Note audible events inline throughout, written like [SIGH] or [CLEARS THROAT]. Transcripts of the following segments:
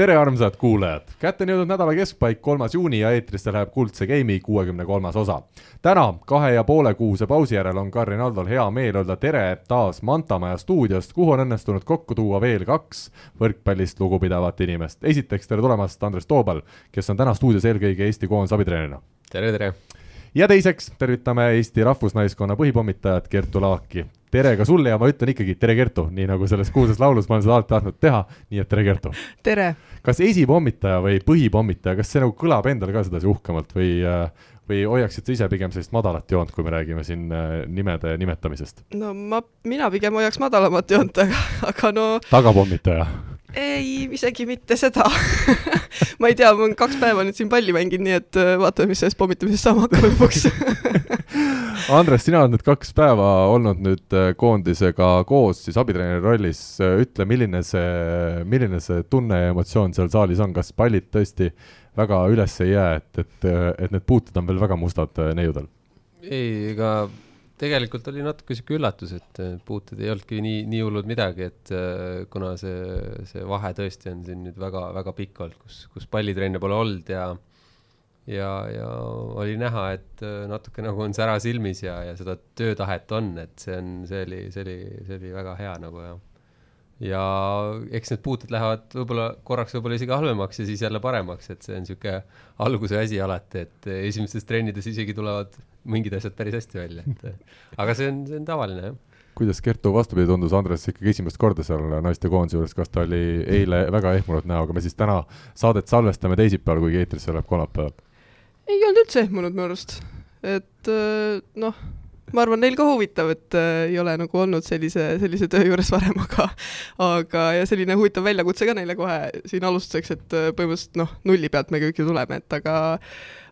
tere, armsad kuulajad, kätte on jõudnud nädala keskpaik, kolmas juuni ja eetrisse läheb Kuldse Game'i kuuekümne kolmas osa. täna, kahe ja poole kuuse pausi järel on Karin Aldol hea meel öelda tere taas Mantamaja stuudiost, kuhu on õnnestunud kokku tuua veel kaks võrkpallist lugupidavat inimest. esiteks tere tulemast, Andres Toobal, kes on täna stuudios eelkõige Eesti koondise abitreenerina. tere, tere! ja teiseks tervitame Eesti rahvusnaiskonna põhipommitajat Kertu Laaki tere ka sulle ja ma ütlen ikkagi tere, Kertu, nii nagu selles kuulsas laulus ma olen seda alati tahtnud teha, nii et tere, Kertu. tere! kas esipommitaja või põhipommitaja, kas see nagu kõlab endale ka sedasi uhkemalt või, äh, või hoiaksid sa ise pigem sellist madalat joont, kui me räägime siin äh, nimede nimetamisest? no ma, mina pigem hoiaks madalamat joont, aga, aga no tagapommitaja? Ei, isegi mitte seda. [LAUGHS] Ma ei tea, ma olen kaks päeva nüüd siin palli mänginud, nii et äh, vaatame, mis sellest pommitamisest saama hakkab lõpuks. [LAUGHS] Andres, sina oled nüüd kaks päeva olnud nüüd äh, koondisega koos siis abitreeneri rollis, ütle, milline see, milline see tunne ja emotsioon seal saalis on, kas pallid tõesti väga üles ei jää, et, et, et need puutud on veel väga mustad äh, neiudel? ei, ega tegelikult oli natuke sihuke üllatus, et äh, puuted ei olnudki nii, nii hullud midagi, et äh, kuna see, see vahe tõesti on siin nüüd väga-väga pikk olnud, kus, kus pallitrenne pole olnud ja ja, ja oli näha, et äh, natuke nagu on sära silmis ja, ja seda töötahet on, et see on, see oli, see oli, see oli väga hea nagu ja ja eks need puuted lähevad võib-olla korraks võib-olla isegi halvemaks ja siis jälle paremaks, et see on niisugune alguse asi alati, et esimestes trennides isegi tulevad mingid asjad päris hästi välja, et [LAUGHS] aga see on, see on tavaline, jah. Kuidas Kertu vastupidi tundus, Andres ikkagi esimest korda seal naistekoondise juures, kas ta oli eile väga ehmunud näoga, me siis täna saadet salvestame teisipäeval, kuigi eetrisse läheb kolmapäeval? ei olnud üldse ehmunud minu arust, et äh, noh, ma arvan, neil ka huvitav, et äh, ei ole nagu olnud sellise, sellise töö juures varem, aga aga ja selline huvitav väljakutse ka neile kohe siin alustuseks, et äh, põhimõtteliselt noh, nulli pealt me kõik ju tuleme, et aga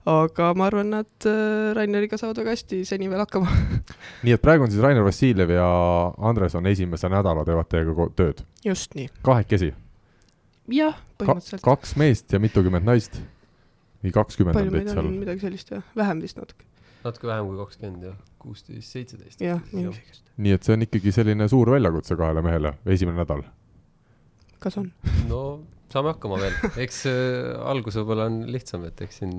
aga ma arvan, nad äh, Raineriga saavad väga hästi seni veel hakkama [LAUGHS] nii et praegu on siis Rainer Vassiljev ja Andres on esimese nädala teevad teiega tööd? just nii. kahekesi? jah, põhimõtteliselt Ka. kaks meest ja mitukümmend naist? või kakskümmend on teid seal? midagi sellist jah, vähem vist natuke. natuke vähem kui kakskümmend jah, kuusteist, seitseteist. jah, midagi sellist. nii et see on ikkagi selline suur väljakutse kahele mehele, esimene nädal? kas on? no saame hakkama veel, eks äh, algus võib-olla on lihtsam, et eks siin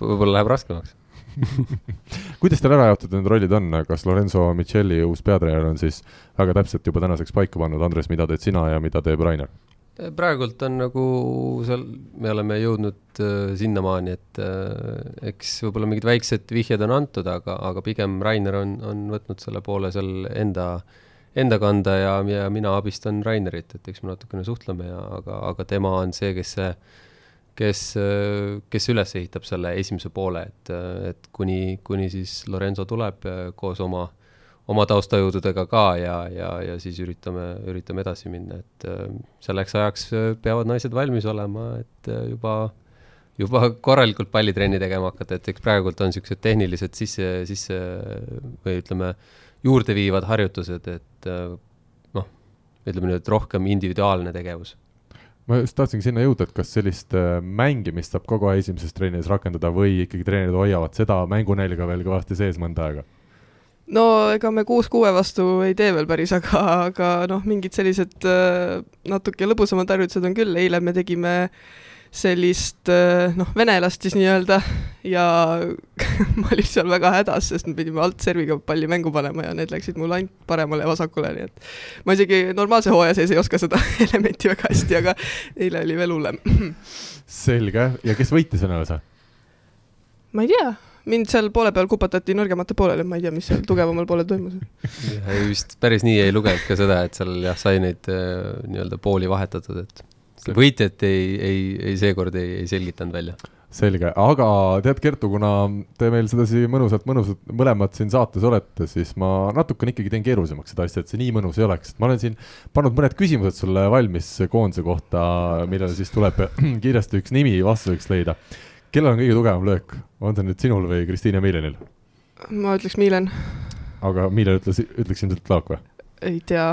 võib-olla läheb raskemaks [LAUGHS] kuidas teil ära jaotatud need rollid on, kas Lorenzo Michelli uus peatreener on siis väga täpselt juba tänaseks paika pannud, Andres, mida teed sina ja mida teeb Rainer? Praegult on nagu seal, me oleme jõudnud äh, sinnamaani, et äh, eks võib-olla mingid väiksed vihjed on antud, aga, aga pigem Rainer on, on võtnud selle poole seal enda, enda kanda ja, ja mina abistan Rainerit, et eks me natukene suhtleme ja, aga, aga tema on see, kes see kes, kes üles ehitab selle esimese poole, et, et kuni, kuni siis Lorenzo tuleb koos oma, oma taustajõududega ka ja, ja, ja siis üritame, üritame edasi minna, et selleks ajaks peavad naised valmis olema, et juba, juba korralikult pallitrenni tegema hakata, et eks praegult on niisugused tehnilised sisse, sisse või ütleme, juurdeviivad harjutused, et noh, ütleme nüüd, rohkem individuaalne tegevus ma just tahtsingi sinna jõuda, et kas sellist äh, mängimist saab kogu aeg esimeses trennis rakendada või ikkagi treenerid hoiavad seda mängunälga veel kõvasti sees mõnda aega? No ega me kuus kuue vastu ei tee veel päris, aga, aga noh, mingid sellised äh, natuke lõbusamad harjutused on küll, eile me tegime äh, sellist eh, noh, venelast siis nii-öelda ja [LAUGHS] ma olin seal väga hädas, sest me pidime altserviga palli mängu panema ja need läksid mul ainult paremale ja vasakule, nii et ma isegi normaalse hooaja sees ei oska seda [LAUGHS] elementi väga hästi, aga eile oli veel hullem. [CLEARS THROAT] selge, ja kes võitis venelase? ma ei tea, mind seal poole peal kupatati nõrgemate poolele, ma ei tea, mis seal tugevamal poolel toimus. [LAUGHS] vist päris nii ei lugenud ka seda, et seal jah, sai neid äh, nii-öelda pooli vahetatud, et võitjat ei, ei, ei seekord ei, ei selgitanud välja. selge, aga tead, Kertu, kuna te meil sedasi mõnusalt, mõnusalt mõlemad siin saates olete, siis ma natukene ikkagi teen keerulisemaks seda asja, et see nii mõnus ei oleks, ma olen siin pannud mõned küsimused sulle valmis koondise kohta, millele siis tuleb [CLEARS THROAT] kiiresti üks nimi vastuseks leida. Kellel on kõige tugevam löök, on see nüüd sinul või Kristiine Miilenil? ma ütleks Miilen. aga Miilen ütles, ütleks ilmselt Laak või? ei tea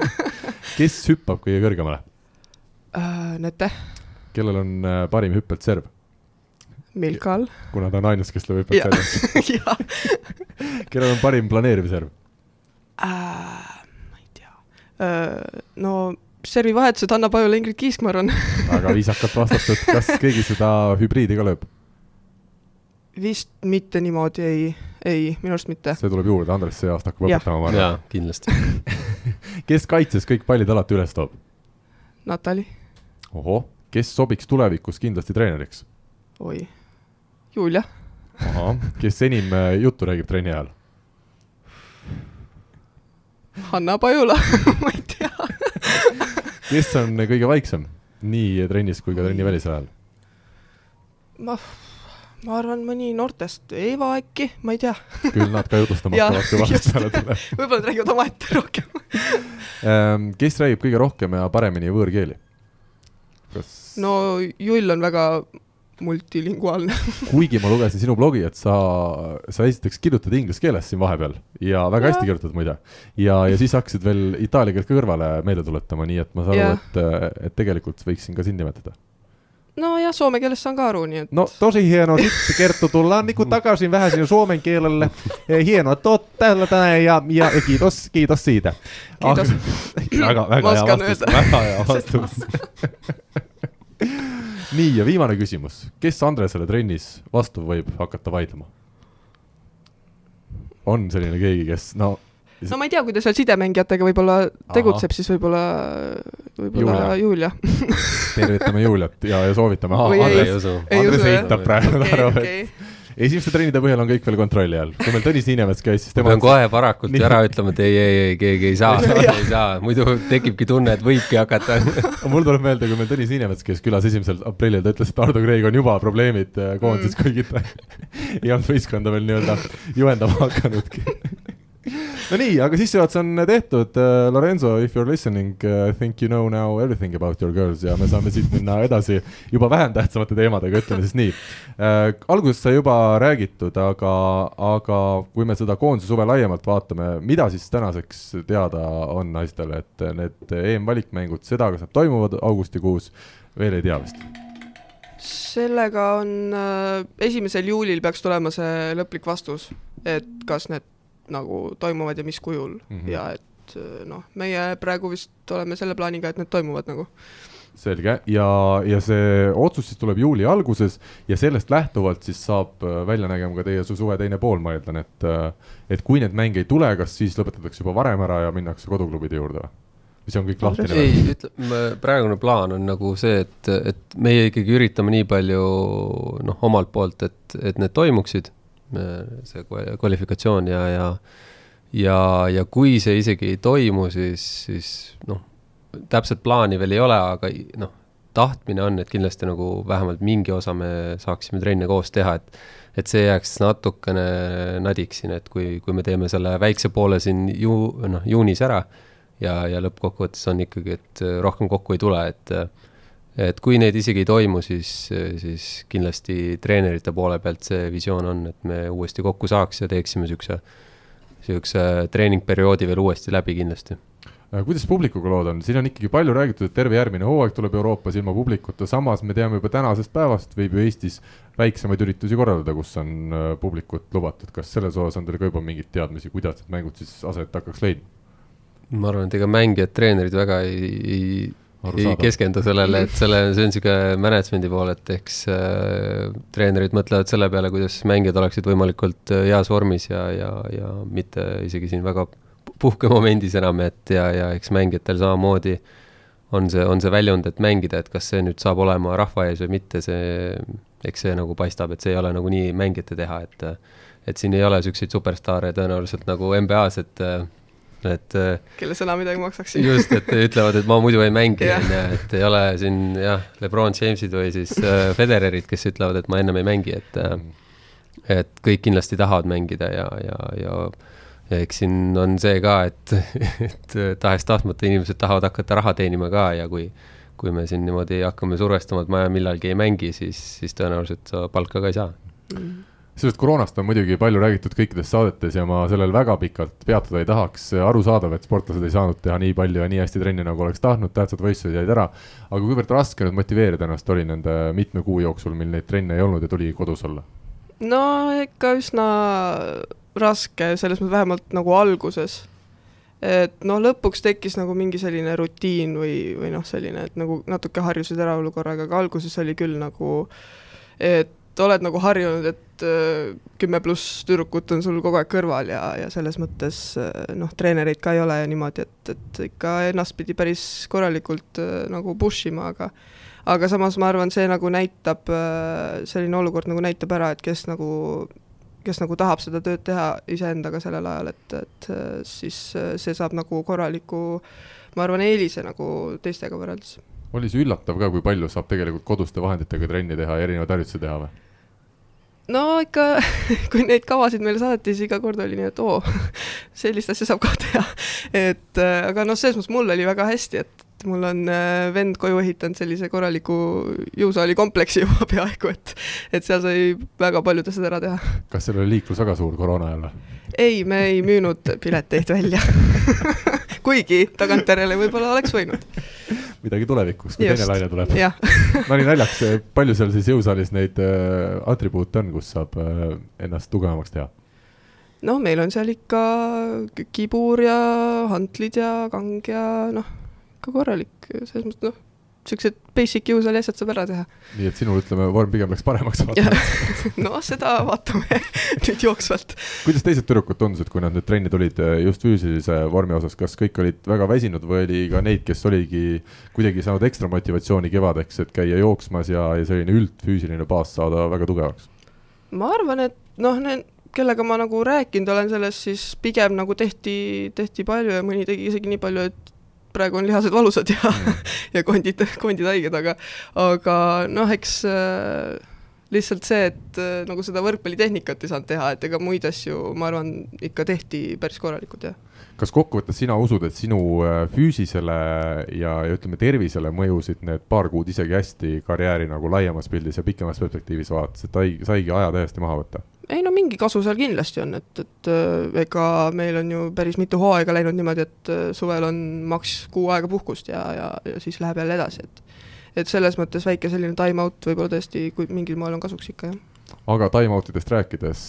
[LAUGHS] kes hüppab kõige kõrgemale äh,. Nete. kellel on äh, parim hüppelt serv, Milkal. kuna ta on ainus, kes lööb hüppelt servi. [LAUGHS] [LAUGHS] kellel on parim planeeriv serv? ma ei tea. no servivahetused Hanna Pajula, Ingrid Kiisk, ma arvan. väga viisakalt vastatud, kas [LAUGHS] keegi seda hübriidi ka lööb? vist mitte niimoodi, ei, ei, minu arust mitte. see tuleb juurde, Andres see aasta hakkab õpetama, ma arvan. jaa, kindlasti. [LAUGHS] kes kaitses kõik pallid alati üles toob? Natali, ohoh, kes sobiks tulevikus kindlasti treeneriks? oi, Julia, ahah, kes enim äh, juttu räägib trenni ajal? Hanna Pajula, [LAUGHS] ma ei. Kes on kõige vaiksem nii trennis kui ka trenni välisajal? ma, ma arvan, mõni noortest, Eeva äkki, ma ei tea, küll nad ka jutustama [LAUGHS] hakkavad, kui vahest just. peale tuleb. [LAUGHS] võib-olla nad räägivad omaette rohkem. [LAUGHS] Ähm, kes räägib kõige rohkem ja paremini võõrkeeli? kas no., no Jull on väga multilinguaalne. [LAUGHS] kuigi ma lugesin sinu blogi, et sa, sa esiteks kirjutad inglise keeles siin vahepeal ja väga Jaa. hästi kirjutad muide. ja, ja siis hakkasid veel itaalia keelt kõrvale meelde tuletama, nii et ma saan aru et, et tegelikult võiksin ka sind nimetada. nojah, soome keelest saan ka aru, nii et No tosi hieno sitten Kerttu, tullaan niin takaisin vähän sinne suomen kielelle. Eh, Hienoa, että oot täällä tänään ja, ja, ja kiitos, kiitos siitä. Kiitos. Ah, väga, väga hea vastus, väga hea vastus. [LAUGHS] nii ja viimane küsimus, kes Andresele trennis vastu võib hakata vaidlema? on selline keegi, kes no no ma ei tea, kui ta seal sidemängijatega võib-olla tegutseb, siis võib-olla, võib-olla Julia. tervitame Juliat ja, ja soovitame. Usu. Andres eitab praegu, okei, arvab, et. Esimeste trennide põhjal on kõik veel kontrolli all. kui meil Tõnis Niinemets käis, siis ma tema pean kohe varakult Nii. ära ütlema, et ei, ei, ei, keegi ei saa, [LAUGHS] ei saa, muidu tekibki tunne, et võibki hakata. [LAUGHS] mul tuleb meelde, kui meil Tõnis Niinemets käis külas esimesel aprillil, ta ütles, et Ardo Kreeg on juba probleemid äh, koondises mm., kuigi ta [LAUGHS] ei olnud võistkonda veel nii-öelda juhendama hakanudki. No nii, aga sissejuhatus on tehtud. Lorenzo, if you are listening, I think you know now everything about your girls ja me saame siit minna edasi juba vähem tähtsamate teemadega, ütleme siis nii äh,. alguses sai juba räägitud, aga, aga kui me seda koondise suve laiemalt vaatame, mida siis tänaseks teada on naistele, et need EM-valikmängud, seda, kas nad toimuvad augustikuus, veel ei tea vist. sellega on äh, esimesel juulil peaks tulema see lõplik vastus, et kas need nagu toimuvad ja mis kujul mm. -hmm. ja et äh, noh, meie praegu vist oleme selle plaaniga, et need toimuvad nagu. selge ja, ja see otsus siis tuleb juuli alguses ja sellest lähtuvalt siis saab äh, välja nägema ka teie su suve teine pool, ma eeldan, et äh, et kui neid mänge ei tule, kas siis lõpetatakse juba varem ära ja minnakse koduklubide juurde või? see on kõik lahtine ei ütleme, praegune plaan on nagu see, et, et meie ikkagi üritame nii palju noh, omalt poolt, et, et need toimuksid, see kva- kvalifikatsioon ja, ja ja, ja kui see isegi ei toimu, siis, siis noh, täpset plaani veel ei ole, aga noh, tahtmine on, et kindlasti nagu vähemalt mingi osa me saaksime trenne koos teha, et et see jääks natukene nadiks siin, et kui, kui me teeme selle väikse poole siin ju noh, juunis ära ja, ja lõppkokkuvõttes on ikkagi, et rohkem kokku ei tule, et et kui neid isegi ei toimu, siis, siis kindlasti treenerite poole pealt see visioon on, et me uuesti kokku saaks ja teeksime niisuguse, niisuguse treeningperioodi veel uuesti läbi kindlasti. Äh, kuidas publikuga lood on, siin on ikkagi palju räägitud, et terve järgmine hooaeg tuleb Euroopas ilma publikuta, samas me teame juba tänasest päevast võib ju Eestis väiksemaid üritusi korraldada, kus on äh, publikut lubatud, kas selles osas on teil ka juba mingeid teadmisi, kuidas need mängud siis aset hakkaks leidma? ma arvan, et ega mängijad, treenerid väga ei, ei, ei keskendu sellele, et selle, see on niisugune management'i pool, et eks äh, treenerid mõtlevad selle peale, kuidas mängijad oleksid võimalikult äh, heas vormis ja, ja, ja mitte isegi siin väga puhkemomendis enam, et ja, ja eks mängijatel samamoodi on see, on see väljund, et mängida, et kas see nüüd saab olema rahva ees või mitte, see, eks see nagu paistab, et see ei ole nagunii mängijate teha, et et siin ei ole niisuguseid superstaare tõenäoliselt nagu NBA-s, et et äh, kelle sõna midagi maksaks. just, et ütlevad, et ma muidu ei mängi, Jah. on ju, et ei ole siin jah, Lebron Jamesid või siis äh, Federerid, kes ütlevad, et ma ennem ei mängi, et äh, et kõik kindlasti tahavad mängida ja, ja, ja ja eks siin on see ka, et, et tahes-tahtmata inimesed tahavad hakata raha teenima ka ja kui kui me siin niimoodi hakkame survestama, et ma millalgi ei mängi, siis, siis tõenäoliselt sa palka ka ei saa. Sellest koroonast on muidugi palju räägitud kõikides saadetes ja ma sellel väga pikalt peatuda ei tahaks, arusaadav, et sportlased ei saanud teha nii palju ja nii hästi trenni, nagu oleks tahtnud, tähtsad võistlused jäid ära. aga kuivõrd raske nüüd motiveerida ennast oli nende mitme kuu jooksul, mil neid trenne ei olnud ja tuli kodus olla? no ikka üsna raske, selles mõttes vähemalt nagu alguses. et noh, lõpuks tekkis nagu mingi selline rutiin või, või noh, selline, et nagu natuke harjusid ära olukorraga, aga alguses oli küll nagu, et oled nagu harjunud, et äh, kümme pluss tüdrukut on sul kogu aeg kõrval ja, ja selles mõttes äh, noh, treenereid ka ei ole ja niimoodi, et, et ikka ennast pidi päris korralikult äh, nagu push ima, aga aga samas ma arvan, see nagu näitab, selline olukord nagu näitab ära, et kes nagu, kes nagu tahab seda tööd teha iseendaga sellel ajal, et, et siis see saab nagu korraliku ma arvan, eelise nagu teistega võrreldes oli see üllatav ka, kui palju saab tegelikult koduste vahenditega trenni teha ja erinevaid harjutusi teha või? No ikka, [LAUGHS] kui neid kavasid meile saadeti, siis iga kord oli nii, et oo, [LAUGHS] sellist asja saab ka teha. et äh, aga noh, selles mõttes mul oli väga hästi, et mul on äh, vend koju ehitanud sellise korraliku jõusaali kompleksi juba [LAUGHS] peaaegu, et et seal sai väga paljud asjad ära teha. kas seal oli liiklus väga suur koroona ajal või? ei, me ei müünud pileteid välja kuigi tagantjärele võib-olla oleks võinud midagi tulevikuks, kui Just. teine laine tuleb [LAUGHS] nali naljaks, palju seal siis jõusaalis neid äh, atribuute on, kus saab äh, ennast tugevamaks teha? noh, meil on seal ikka kibur ja hantlid ja kang ja noh, ikka korralik, selles mõttes noh siuksed basic jõusaali asjad saab ära teha. nii et sinul, ütleme, vorm pigem läks paremaks [LAUGHS] [LAUGHS] no seda vaatame [LAUGHS] nüüd jooksvalt. kuidas teised tüdrukud tundusid, kui nad nüüd trenni tulid eh, just füüsilise vormi osas, kas kõik olid väga väsinud või oli ka neid, kes oligi kuidagi saanud ekstra motivatsiooni kevadeks, et käia jooksmas ja, ja selline üldfüüsiline baas saada väga tugevaks? ma arvan, et noh, need kellega ma nagu rääkinud olen sellest, siis pigem nagu tehti, tehti palju ja mõni tegi isegi nii palju, et praegu on lihased valusad ja mm. [LAUGHS] ja kondid, kondid haiged, aga aga noh, eks äh, lihtsalt see, et äh, nagu seda võrkpallitehnikat ei saanud teha, et ega muid asju, ma arvan, ikka tehti päris korralikult, jah kas kokkuvõttes sina usud, et sinu äh, füüsisele ja, ja ütleme, tervisele mõjusid need paar kuud isegi hästi karjääri nagu laiemas pildis ja pikemas perspektiivis vaadates, et ta ei, saigi aja täiesti maha võtta? Ei no mingi kasu seal kindlasti on, et, et äh, ega meil on ju päris mitu hooaega läinud niimoodi, et äh, suvel on maks kuu aega puhkust ja, ja, ja siis läheb jälle edasi, et et selles mõttes väike selline time-out võib-olla tõesti, kui mingil moel on kasuks ikka, jah. aga time-out idest rääkides,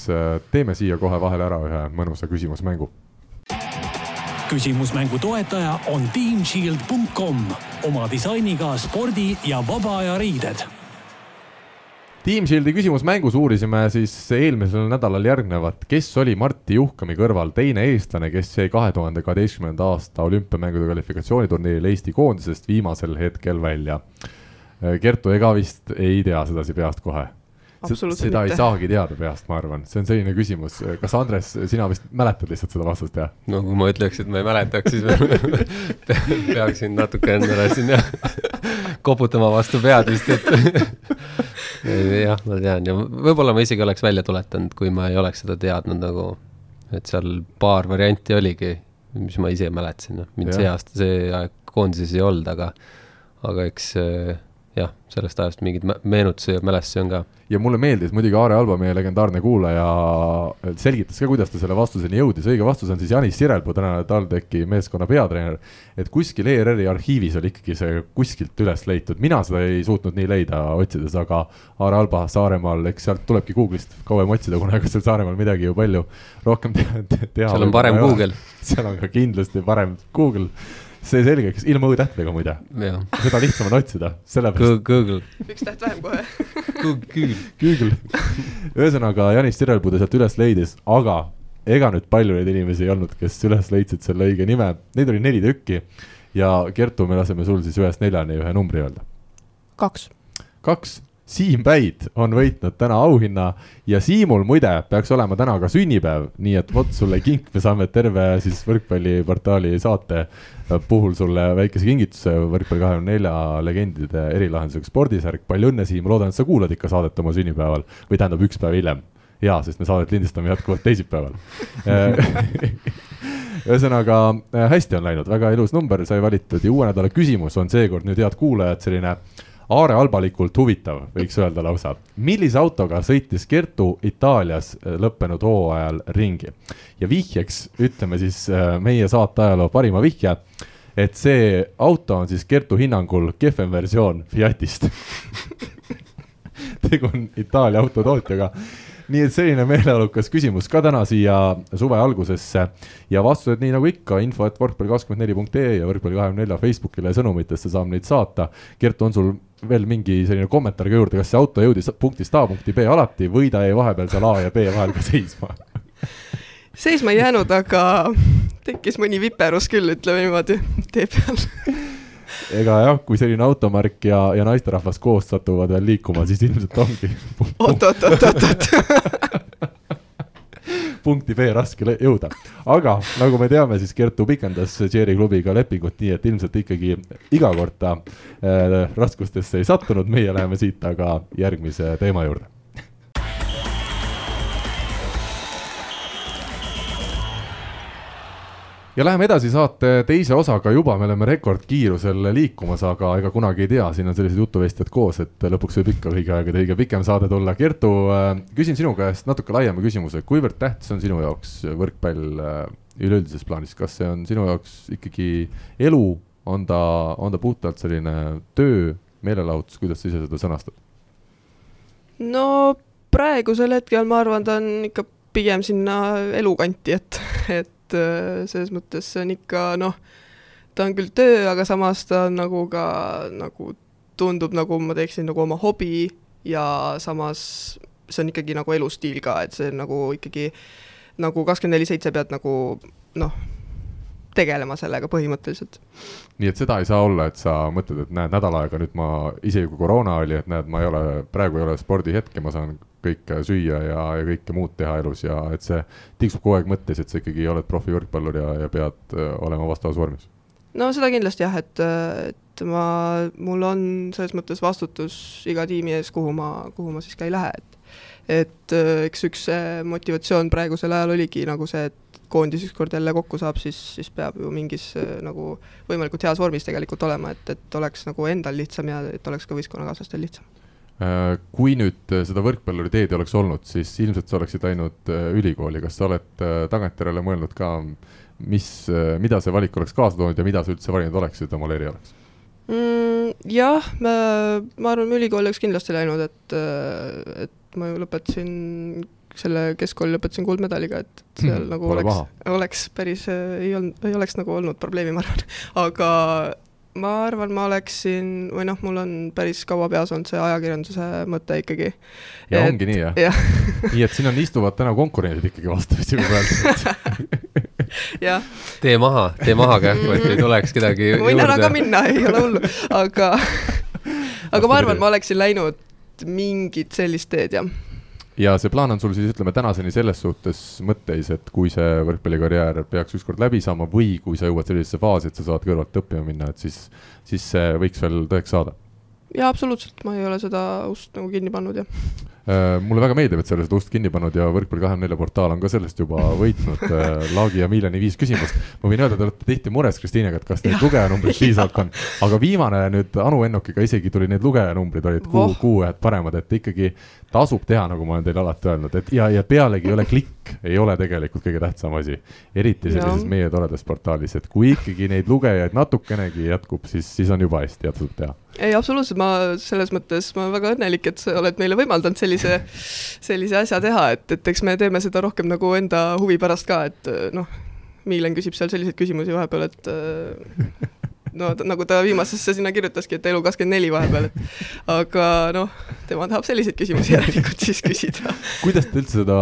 teeme siia kohe vahele ära ühe mõnusa küsimusmängu küsimusmängu toetaja on teamshield.com oma disainiga spordi ja vaba aja riided. Team Shieldi küsimusmängus uurisime siis eelmisel nädalal järgnevat, kes oli Martti Juhkami kõrval teine eestlane, kes jäi kahe tuhande kaheteistkümnenda aasta olümpiamängude kvalifikatsiooniturniiril Eesti koondisest viimasel hetkel välja. Kertu, ega vist ei tea sedasi peast kohe seda mitte. ei saagi teada peast, ma arvan, see on selline küsimus, kas Andres, sina vist mäletad lihtsalt seda vastust, jah? no kui ma ütleks, et ma ei mäletaks, siis [LAUGHS] peaksin natuke endale siin jah, koputama vastu pead vist, et [LAUGHS] jah, ma tean ja võib-olla ma isegi oleks välja tuletanud, kui ma ei oleks seda teadnud nagu, et seal paar varianti oligi, mis ma ise mäletasin, noh, mind ja. see aasta, see aeg koondises ei olnud, aga, aga eks jah, sellest ajast mingeid meenutusi ja mälestusi on ka. ja mulle meeldis muidugi Aare Alba, meie legendaarne kuulaja, selgitas ka, kuidas ta selle vastuseni jõudis, õige vastus on siis Janis Sirelpuu, tänane TalTechi meeskonna peatreener. et kuskil ERR-i arhiivis oli ikkagi see kuskilt üles leitud, mina seda ei suutnud nii leida otsides, aga Aare Alba Saaremaal, eks sealt tulebki Google'ist kauem otsida, kuna ega seal Saaremaal midagi ju palju rohkem teha, seal on parem Google. [LAUGHS] seal on ka kindlasti parem Google see selgeks, ilma õ-tähtedega muide. seda lihtsam on otsida, sellepärast. Google. üks täht vähem kohe Google. Google. ühesõnaga Janis Sirelpuu ta sealt üles leidis, aga ega nüüd palju neid inimesi ei olnud, kes üles leidsid selle õige nime, neid oli neli tükki. ja Kertu, me laseme sul siis ühest neljani ühe numbri öelda. kaks. kaks Siim Päid on võitnud täna auhinna ja Siimul muide peaks olema täna ka sünnipäev, nii et vot sulle kink, me saame terve siis võrkpalliportaali saate puhul sulle väikese kingituse Võrkpalli kahekümne nelja legendide erilahendusega spordisärk, palju õnne, Siim, loodan, et sa kuulad ikka saadet oma sünnipäeval või tähendab üks päev hiljem. jaa, sest me saadet lindistame jätkuvalt teisipäeval. [LAUGHS] Ühesõnaga hästi on läinud, väga ilus number sai valitud ja uue nädala küsimus on seekord nüüd head kuulajad selline aarealbalikult huvitav, võiks öelda lausa. millise autoga sõitis Kertu Itaalias äh, lõppenud hooajal ringi? ja vihjeks ütleme siis äh, meie saate ajaloo parima vihje, et see auto on siis Kertu hinnangul kehvem versioon Fiatist [LAUGHS] tegu on Itaalia autotootjaga nii et selline meeleolukas küsimus ka täna siia suve algusesse ja vastused nii nagu ikka, info et võrkpalli kakskümmend neli punkt ee ja võrkpalli kahekümne nelja Facebookile sõnumitesse saab neid saata. Gert, on sul veel mingi selline kommentaar ka juurde, kas see auto jõudis punktist A punkti B alati või ta jäi vahepeal seal A ja B vahel ka seisma? seisma ei jäänud, aga tekkis mõni viperus küll, ütleme niimoodi, tee peal ega jah, kui selline automärk ja, ja naisterahvas koos satuvad veel liikuma, siis ilmselt ongi. [LAUGHS] oot-oot-oot-oot-oot [LAUGHS] punkti B raske jõuda, aga nagu me teame, siis Kertu pikendas Cherry klubiga lepingut, nii et ilmselt ikkagi iga kord ta äh, raskustesse ei sattunud, meie läheme siit aga järgmise teema juurde ja läheme edasi saate teise osaga, juba me oleme rekordkiirusel liikumas, aga ega kunagi ei tea, siin on sellised jutuvestjad koos, et lõpuks võib ikka õige aeg ja kõige pikem saade tulla. Kertu, äh, küsin sinu käest natuke laiema küsimuse, kuivõrd tähtis on sinu jaoks võrkpall äh, üleüldises plaanis, kas see on sinu jaoks ikkagi elu, on ta, on ta puhtalt selline töö, meelelahutus, kuidas sa ise seda sõnastad? no praegusel hetkel ma arvan, ta on ikka pigem sinna elukanti, et, et et äh, selles mõttes see on ikka noh, ta on küll töö, aga samas ta on nagu ka nagu tundub nagu ma teeksin nagu oma hobi ja samas see on ikkagi nagu elustiil ka, et see on nagu ikkagi nagu kakskümmend neli seitse pead nagu noh, tegelema sellega põhimõtteliselt. nii et seda ei saa olla, et sa mõtled, et näed, nädal aega nüüd ma, isegi kui koroona oli, et näed, ma ei ole, praegu ei ole spordihetke, ma saan kõike süüa ja, ja kõike muud teha elus ja et see tiksub kogu aeg mõttes, et sa ikkagi oled profivõrkpallur ja, ja pead äh, olema vastavas vormis? no seda kindlasti jah, et, et ma, mul on selles mõttes vastutus iga tiimi ees, kuhu ma, kuhu ma siis ka ei lähe, et et äh, eks üks motivatsioon praegusel ajal oligi nagu see, et koondis ükskord jälle kokku saab, siis, siis peab ju mingis äh, nagu võimalikult heas vormis tegelikult olema, et, et oleks nagu endal lihtsam ja et oleks ka võistkonnakaaslastel lihtsam. Äh, kui nüüd äh, seda võrkpalluri teed ei oleks olnud, siis ilmselt sa oleksid läinud ülikooli, kas sa oled tagantjärele mõelnud ka, mis, mida see valik oleks kaasa toonud ja mida sa üldse valinud oleksid omal erialaks mm,? jah, ma, ma arvan, ülikooli oleks kindlasti läinud, et, et ma ju lõpetasin selle keskkooli lõpetasin kuldmedaliga, et seal mm, nagu oleks, oleks päris, ei olnud, ei oleks nagu olnud probleemi, ma arvan. [LAUGHS] aga ma arvan, ma oleksin, või noh, mul on päris kaua peas olnud see ajakirjanduse mõte ikkagi. ja et, ongi nii, jah. ja. [LAUGHS] nii et siin on, istuvad täna konkurendid ikkagi vastamisi, kui öelda jah. tee maha, tee maha kähku, et ei tuleks kedagi võin ära ka minna, ei ole hullu, aga [LAUGHS] [LAUGHS] aga ma arvan, ma oleksin läinud mingit sellist teed, jah ja see plaan on sul siis ütleme tänaseni selles suhtes mõtteis, et kui see võrkpallikarjäär peaks ükskord läbi saama või kui sa jõuad sellisesse faasi, et sa saad kõrvalt õppima minna, et siis, siis see võiks veel tõeks saada? jaa, absoluutselt, ma ei ole seda ust nagu kinni pannud, jah mulle väga meeldib, et sa oled seda ust kinni pannud ja Võrkpalli kahekümne nelja portaal on ka sellest juba [LAUGHS] võitnud äh, Laagi ja Miljani viis küsimust. ma võin öelda, te olete tihti mures Kristiinega, et kas neid lugejanumbreid piisavalt on, [LAUGHS] aga viimane nüüd Anu Ennukiga isegi tuli need lugejanumbrid olid kuu, kuu ajad paremad, et ikkagi tasub teha, nagu ma olen teile alati öelnud, et ja, ja pealegi ei ole klikk, ei ole tegelikult kõige tähtsam asi. eriti sellises ja. meie toredas portaalis, et kui ikkagi neid lugejaid natukenegi jätkub, siis, siis on juba hästi ja tasub teha ei, absoluutselt, ma selles mõttes, ma olen väga õnnelik, et sa oled meile võimaldanud sellise, sellise asja teha, et, et eks me teeme seda rohkem nagu enda huvi pärast ka, et noh, Miilen küsib seal selliseid küsimusi vahepeal, et no nagu ta viimasesse sinna kirjutaski, et elu kakskümmend neli vahepeal, et aga noh, tema tahab selliseid küsimusi järelikult siis küsida. [LAUGHS] kuidas te üldse seda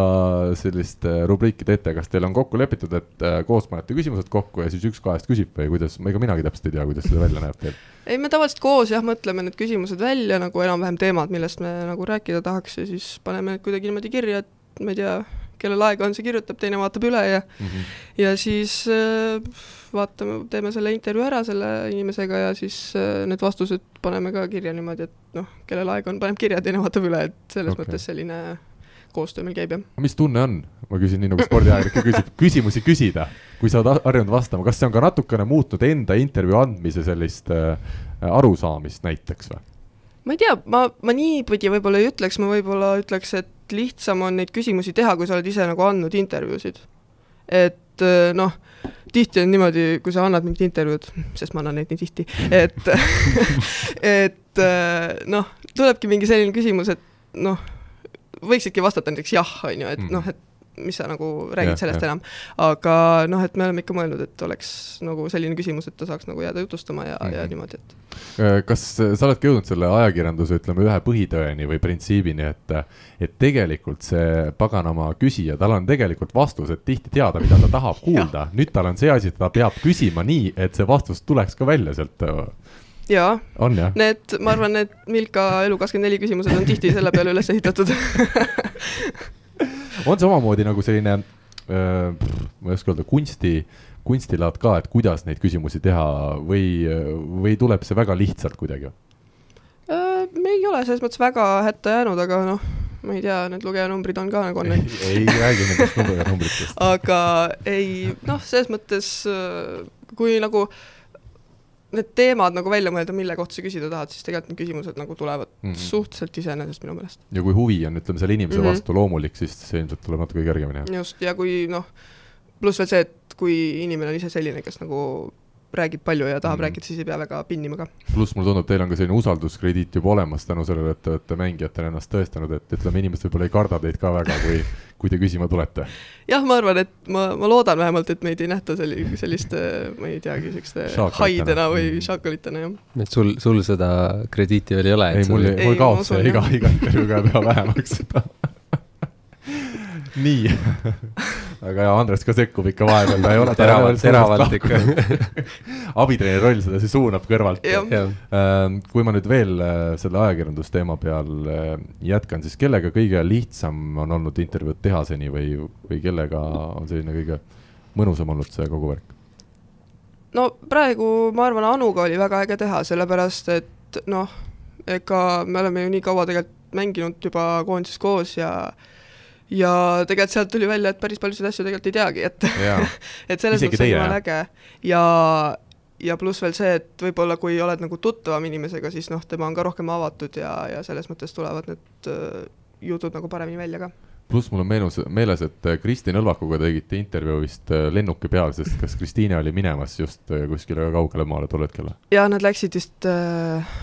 sellist äh, rubriiki teete, kas teil on kokku lepitud, et äh, koos panete küsimused kokku ja siis üks kahest küsib või kuidas, ega minagi täpselt ei tea, kuidas see välja näeb teil ei, me tavaliselt koos jah, mõtleme need küsimused välja nagu enam-vähem teemad, millest me nagu rääkida tahaks ja siis paneme need kuidagi niimoodi kirja, et ma ei tea, kellel aega on, see kirjutab, teine vaatab üle ja mm -hmm. ja siis äh, vaatame, teeme selle intervjuu ära selle inimesega ja siis äh, need vastused paneme ka kirja niimoodi, et noh, kellel aega on, paneb kirja, teine vaatab üle, et selles okay. mõttes selline koostöö meil käib, jah. mis tunne on, ma küsin nii nagu spordiajakirjanik küsib, küsimusi küsida, kui sa oled harjunud vastama, kas see on ka natukene muutnud enda intervjuu andmise sellist äh, arusaamist näiteks või? ma ei tea, ma, ma niipidi võib-olla ei ütleks, ma võib-olla ütleks, et lihtsam on neid küsimusi teha, kui sa oled ise nagu andnud intervjuusid. et äh, noh, tihti on niimoodi, kui sa annad mingit intervjuud, sest ma annan neid nii tihti, et [LAUGHS] et äh, noh, tulebki mingi selline küsimus, et noh, võiksidki vastata näiteks jah, on ju, et Mm. noh, et mis sa nagu räägid Jah, sellest jah. enam. aga noh, et me oleme ikka mõelnud, et oleks nagu selline küsimus, et ta saaks nagu jääda jutustama ja mm, -hmm. ja Mhm. niimoodi, et Äh, kas sa oledki jõudnud selle ajakirjanduse, ütleme, ühe põhitõeni või printsiibini, et, et tegelikult see paganama küsija, tal on tegelikult vastused tihti teada, mida ta tahab [LAUGHS] kuulda. nüüd tal on see asi, et ta peab küsima nii, et see vastus tuleks ka välja sealt. jaa, on jah? need, ma arvan, need Milka Elu24 küsimused on tihti selle peale üles ehitatud [LAUGHS] on see omamoodi nagu selline, ma ei oska öelda, kunsti, kunstilaad ka, et kuidas neid küsimusi teha või, või tuleb see väga lihtsalt kuidagi? Äh, me ei ole selles mõttes väga hätta jäänud, aga noh, ma ei tea, need lugejanumbrid on ka nagu on ei, ei räägi nendest numbriga numbritest. [LAUGHS] aga ei, noh, selles mõttes äh, kui nagu need teemad nagu välja mõelda, mille kohta sa küsida tahad, siis tegelikult need küsimused nagu tulevad mm. -hmm. suhteliselt iseenesest minu meelest. ja kui huvi on, ütleme, selle inimese mm. -hmm. vastu loomulik, siis see ilmselt tuleb natuke kergemini, just, ja kui noh, pluss veel see, et kui inimene on ise selline, kes nagu räägib palju ja tahab mm. rääkida, siis ei pea väga pinnima ka. pluss mulle tundub, teil on ka selline usalduskrediit juba olemas tänu sellele, et te olete mängijatena ennast tõestanud, et ütleme, inimesed võib-olla ei karda teid ka väga, kui, kui te küsima tulete. jah, ma arvan, et ma, ma loodan vähemalt, et meid ei nähta selli-, selliste, ma ei teagi, Šaakalitena. haidena või Mhm. šaakalitena, jah. et sul, sul seda krediiti veel ei ole? ei, mul, Ei, mul kaob see iga, [LAUGHS] iga intervjuuga jääb üha vähemaks seda [LAUGHS] nii [LAUGHS] aga jaa, Andres ka sekkub ikka vahepeal, ta ei ole [LAUGHS] Teravalt- teravalt ikka. [LAUGHS] abitreeneri roll sedasi suunab kõrvalt. Ähm, kui ma nüüd veel äh, selle ajakirjandusteema peal äh, jätkan, siis kellega kõige lihtsam on olnud intervjuud teha seni või, või kellega on selline kõige mõnusam olnud see kogu värk? no praegu ma arvan, Anuga oli väga äge teha, sellepärast et noh, ega me oleme ju nii kaua tegelikult mänginud juba koondises koos ja ja tegelikult sealt tuli välja, et päris paljusid asju tegelikult ei teagi, et jaa, [LAUGHS] et selles mõttes teie, jumala äge ja ja pluss veel see, et võib-olla kui oled nagu tuttavam inimesega, siis noh, tema on ka rohkem avatud ja, ja selles mõttes tulevad need äh, jutud nagu paremini välja ka. pluss mul on meenus, meeles, et äh, Kristi Nõlvakuga tegite intervjuu vist äh, lennuki peal, sest kas Kristiine oli minemas just kuskile kaugele maale tol hetkel või? ja nad läksid vist äh,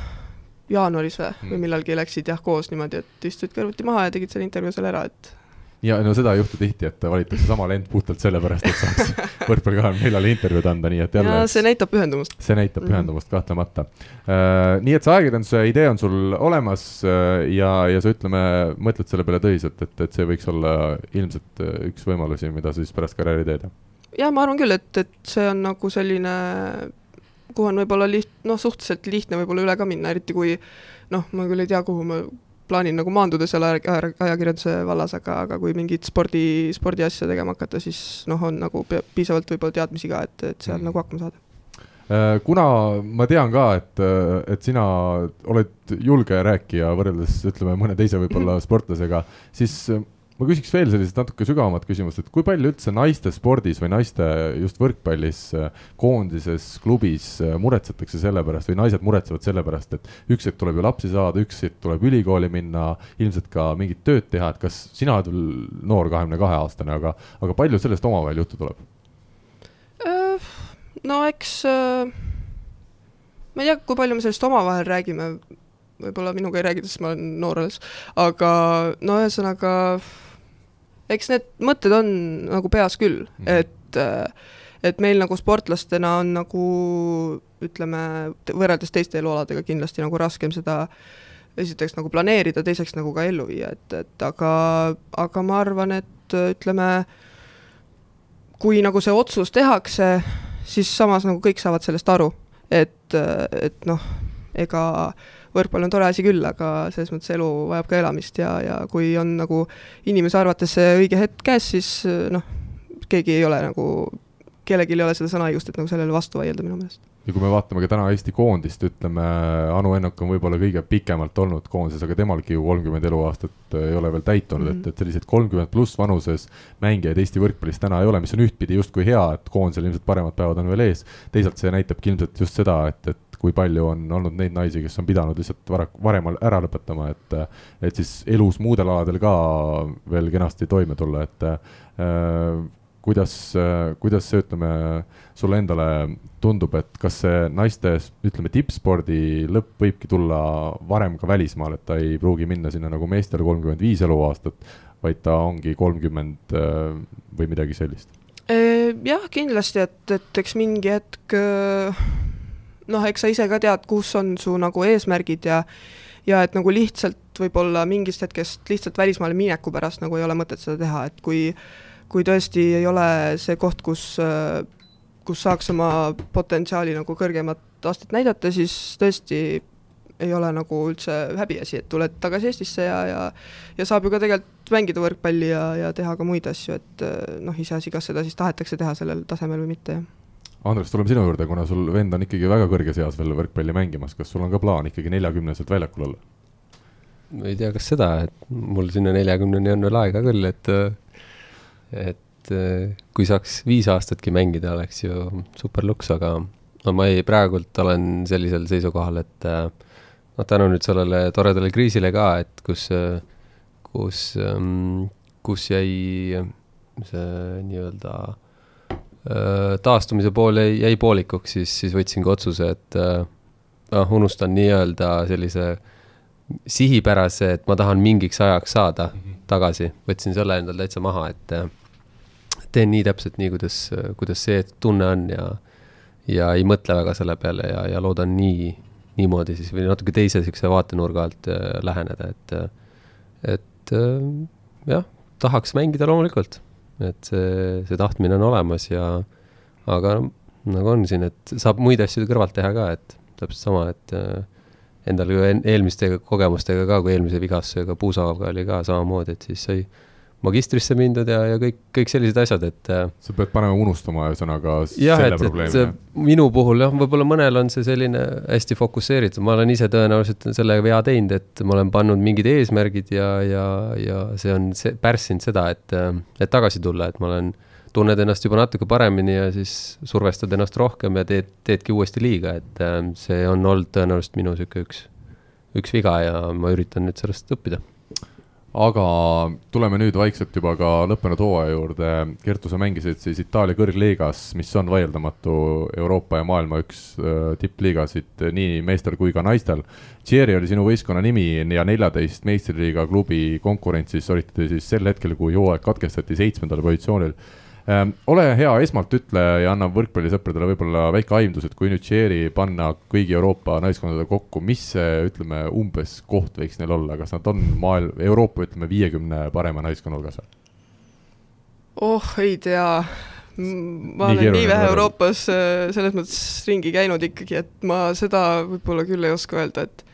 jaanuaris või Mm. mm. või millalgi läksid jah, koos niimoodi, et istusid kõrvuti maha ja tegid selle intervjuu seal ära, et ja no seda ei juhtu tihti, et valitakse sama lend puhtalt sellepärast, et saaks [LAUGHS] võrkpalli kahekümne neljale intervjuud anda, nii et jälle see näitab pühendumust. see näitab Mhm. pühendumust kahtlemata uh,. nii et see ajakirjanduse idee on sul olemas uh, ja, ja sa ütleme, mõtled selle peale tõsiselt, et, et see võiks olla ilmselt uh, üks võimalusi, mida sa siis pärast karjääri teed. jah, ma arvan küll, et, et see on nagu selline, kuhu on võib-olla liht-, noh, suhteliselt lihtne võib-olla üle ka minna, eriti kui noh, ma küll ei tea, kuhu ma plaanin nagu maanduda seal aja- aja- ajakirjanduse vallas, aga, aga kui mingit spordi, spordiasja tegema hakata, siis noh, on nagu piisavalt võib-olla teadmisi ka, et, et seal mm. nagu hakkama saada. Uh, kuna ma tean ka, et, et sina oled julge rääkija võrreldes ütleme mõne teise võib-olla [LAUGHS] sportlasega, siis ma küsiks veel sellist natuke sügavamat küsimust, et kui palju üldse naiste spordis või naiste just võrkpallis, koondises, klubis äh, muretsetakse selle pärast või naised muretsevad selle pärast, et üks hetk tuleb ju lapsi saada, üks hetk tuleb ülikooli minna, ilmselt ka mingit tööd teha, et kas sina oled veel noor, kahekümne kahe aastane, aga, aga palju sellest omavahel juttu tuleb? no eks äh, ma ei tea, kui palju me sellest omavahel räägime, võib-olla minuga ei räägita, sest ma olen noor alles, aga no ühesõnaga eks need mõtted on nagu peas küll mm., et äh, et meil nagu sportlastena on nagu ütleme, võrreldes teiste elualadega kindlasti nagu raskem seda esiteks nagu planeerida, teiseks nagu ka ellu viia, et, et aga, aga ma arvan, et ütleme, kui nagu see otsus tehakse, siis samas nagu kõik saavad sellest aru, et, et noh, ega võrkpall on tore asi küll, aga selles mõttes elu vajab ka elamist ja, ja kui on nagu inimese arvates see õige hetk käes, siis noh, keegi ei ole nagu, kellelgi ei ole seda sõnaõigust, et nagu sellele vastu vaielda minu meelest. ja kui me vaatame ka täna Eesti koondist, ütleme, Anu Ennok on võib-olla kõige pikemalt olnud koondises, aga temalgi ju kolmkümmend eluaastat ei ole veel täitunud mm, Mhm. -hmm. et, et selliseid kolmkümmend pluss vanuses mängijaid Eesti võrkpallis täna ei ole, mis on ühtpidi justkui hea, et koondisel ilmselt paremad päevad on veel ees. teisalt see näitabki ilmselt just seda, et, et kui palju on olnud neid naisi, kes on pidanud lihtsalt vara, varem ära lõpetama, et et siis elus muudel aladel ka veel kenasti toime tulla, et äh, kuidas, kuidas see, ütleme, sulle endale tundub, et kas see naiste, ütleme, tippspordi lõpp võibki tulla varem ka välismaal, et ta ei pruugi minna sinna nagu meestel kolmkümmend viis eluaastat, vaid ta ongi kolmkümmend äh, või midagi sellist? jah, kindlasti, et, et eks mingi hetk noh, eks sa ise ka tead, kus on su nagu eesmärgid ja ja et nagu lihtsalt võib-olla mingist hetkest lihtsalt välismaale mineku pärast nagu ei ole mõtet seda teha, et kui kui tõesti ei ole see koht, kus, kus saaks oma potentsiaali nagu kõrgemat astet näidata, siis tõesti ei ole nagu üldse häbiasi, et tuled tagasi Eestisse ja, ja ja saab ju ka tegelikult mängida võrkpalli ja, ja teha ka muid asju, et noh, iseasi, kas seda siis tahetakse teha sellel tasemel või mitte, jah Andres, tuleme sinu juurde, kuna sul vend on ikkagi väga kõrges eas veel võrkpalli mängimas, kas sul on ka plaan ikkagi neljakümneselt väljakul olla? ma ei tea, kas seda, et mul sinna neljakümneni on veel aega küll, et et kui saaks viis aastatki mängida, oleks ju super luks, aga no ma ei, praegult olen sellisel seisukohal, et noh, tänu nüüd sellele toredale kriisile ka, et kus, kus, kus jäi see nii-öelda äh, taastumise pool jäi, jäi poolikuks, siis, siis võtsin ka otsuse, et äh, noh, unustan nii-öelda sellise sihipärase, et ma tahan mingiks ajaks saada mm -hmm. tagasi, võtsin selle endal täitsa maha, et äh, teen nii täpselt nii, kuidas, kuidas see tunne on ja, ja ei mõtle väga selle peale ja, ja loodan nii, niimoodi siis või natuke teise niisuguse vaatenurga alt läheneda, et, et jah, tahaks mängida loomulikult et see, see tahtmine on olemas ja aga nagu on siin, et saab muid asju kõrvalt teha ka, et täpselt sama, et äh, endal ju eelmiste kogemustega ka, kui eelmise vigastusega puusaga oli ka samamoodi, et siis sai magistrisse mindud ja, ja kõik, kõik sellised asjad, et. Äh, sa pead panema unustama ühesõnaga selle et, probleemi. minu puhul jah, võib-olla mõnel on see selline hästi fokusseeritud, ma olen ise tõenäoliselt selle vea teinud, et ma olen pannud mingid eesmärgid ja, ja, ja see on see, pärssinud seda, et, et tagasi tulla, et ma olen, tunned ennast juba natuke paremini ja siis survestad ennast rohkem ja teed, teedki uuesti liiga, et äh, see on olnud tõenäoliselt minu sihuke üks, üks viga ja ma üritan nüüd sellest õppida aga tuleme nüüd vaikselt juba ka lõppenud hooaja juurde. Kertu, sa mängisid siis Itaalia kõrgliigas, mis on vaieldamatu Euroopa ja maailma üks tippliigasid nii meestel kui ka naistel. Thierry oli sinu võistkonna nimi ja neljateist meistriliiga klubi konkurentsis olite siis sel hetkel, kui hooaeg katkestati, seitsmendal positsioonil ole hea, esmalt ütle ja anna võrkpallisõpradele võib-olla väike aimdus, et kui nüüd Tšeeri panna kõigi Euroopa naiskondade kokku, mis see, ütleme, umbes koht võiks neil olla, kas nad on maailm, Euroopa, ütleme, viiekümne parema naiskonna hulgas? oh, ei tea. Ma nii olen nii vähe Euroopas äh, selles mõttes ringi käinud ikkagi, et ma seda võib-olla küll ei oska öelda, et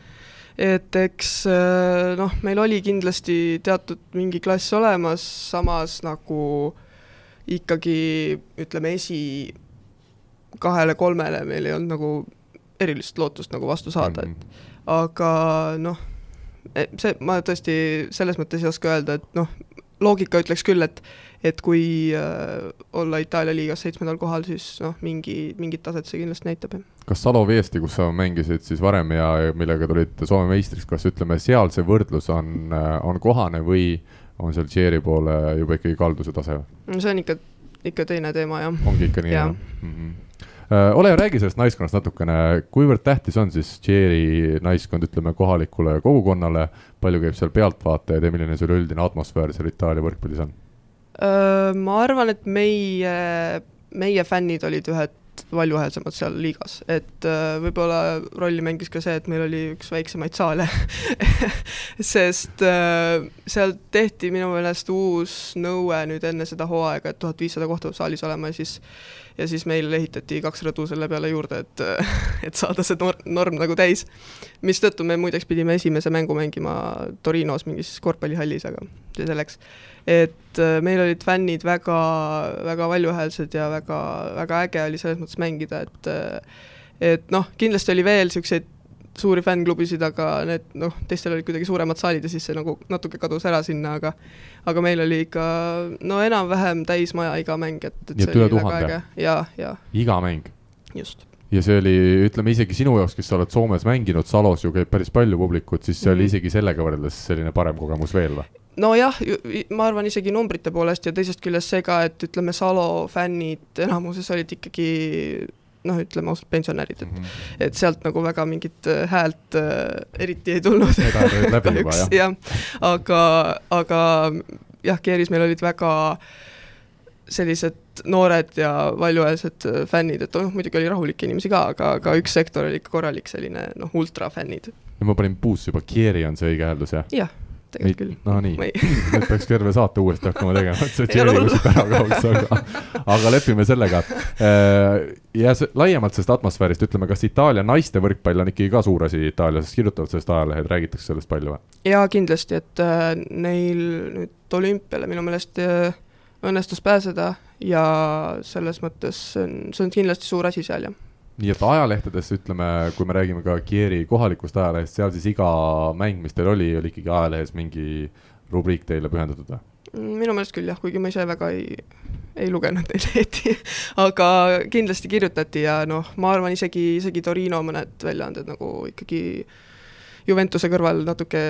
et eks äh, noh, meil oli kindlasti teatud mingi klass olemas, samas nagu äh, ikkagi ütleme, esi kahele-kolmele meil ei olnud nagu erilist lootust nagu vastu saada, et mhm. aga noh, e, see, ma tõesti selles mõttes ei oska öelda, et noh, loogika ütleks küll, et et kui äh, olla Itaalia liigas seitsmendal kohal, siis noh, mingi, mingit taset see kindlasti näitab, jah. kas Salo Viesti, kus sa mängisid siis varem ja millega tulid Soome meistriks, kas ütleme, seal see võrdlus on, on kohane või on seal Tšeeri poole juba ikkagi kalduse tase? no see on ikka, ikka teine teema, jah. ongi ikka nii, jah mm -hmm.? Ole hea, räägi sellest naiskonnast natukene, kuivõrd tähtis on siis Tšeeri naiskond, ütleme, kohalikule kogukonnale, palju käib seal pealtvaatajaid ja milline see üleüldine atmosfäär seal Itaalia võrkpallis on uh,? Ma arvan, et meie, meie fännid olid ühed valjuhäälsemad seal liigas, et äh, võib-olla rolli mängis ka see, et meil oli üks väiksemaid saale [LAUGHS] sest äh, seal tehti minu meelest uus nõue nüüd enne seda hooaega, et tuhat viissada kohta peab saalis olema ja siis ja siis meil ehitati kaks rõdu selle peale juurde, et [LAUGHS] et saada see norm, norm nagu täis. mistõttu me muideks pidime esimese mängu mängima Torinos mingis korvpallihallis, aga see selleks et äh, meil olid fännid väga, väga valjuhäälsed ja väga, väga äge oli selles mõttes mängida, et äh, et noh, kindlasti oli veel niisuguseid suuri fännklubisid, aga need noh, teistel olid kuidagi suuremad saalid ja siis see nagu natuke kadus ära sinna, aga aga meil oli ikka no enam-vähem täismaja iga mäng, et, et see oli väga äge ja, ja. iga mäng? just ja see oli, ütleme isegi sinu jaoks, kes sa oled Soomes mänginud, Salos ju käib päris palju publikut, siis see oli Mhm. isegi sellega võrreldes selline parem kogemus veel või? Nojah, ma arvan isegi numbrite poolest ja teisest küljest see ka, et ütleme, Salo fännid enamuses olid ikkagi noh, ütleme ausalt, pensionärid, et et sealt nagu väga mingit äh, häält äh, eriti ei tulnud jah. aga, aga jah, Keeris meil olid väga sellised noored ja valjuhäälsed fännid, et noh, muidugi oli rahulikke inimesi ka, aga, aga üks sektor oli ikka korralik selline noh, ultrafännid. ma panin puusse juba, Kieri on see õige hääldus, jah? jah, tegelikult küll. no nii [LAUGHS] nüüd peaks terve saate uuesti hakkama tegema, et see hullu. kuskilt ära kaoks, aga, aga lepime sellega. ja see, laiemalt sellest atmosfäärist, ütleme, kas Itaalia naiste võrkpall on ikkagi ka suur asi Itaalias, kirjutavad sellest ajalehed, räägitakse sellest palju või? jaa, kindlasti, et äh, neil nüüd olümpiale minu meelest äh, õnnestus pääseda ja selles mõttes see on, see on kindlasti suur asi seal, jah. Nii et ajalehtedes ütleme, kui me räägime ka Kieri kohalikust ajalehest, seal siis iga mäng, mis teil oli, oli ikkagi ajalehes mingi rubriik teile pühendatud või? minu meelest küll jah, kuigi ma ise väga ei, ei lugenud neid lehti [LAUGHS] aga kindlasti kirjutati ja noh, ma arvan isegi, isegi Torino mõned väljaanded nagu ikkagi Juventuse kõrval natuke,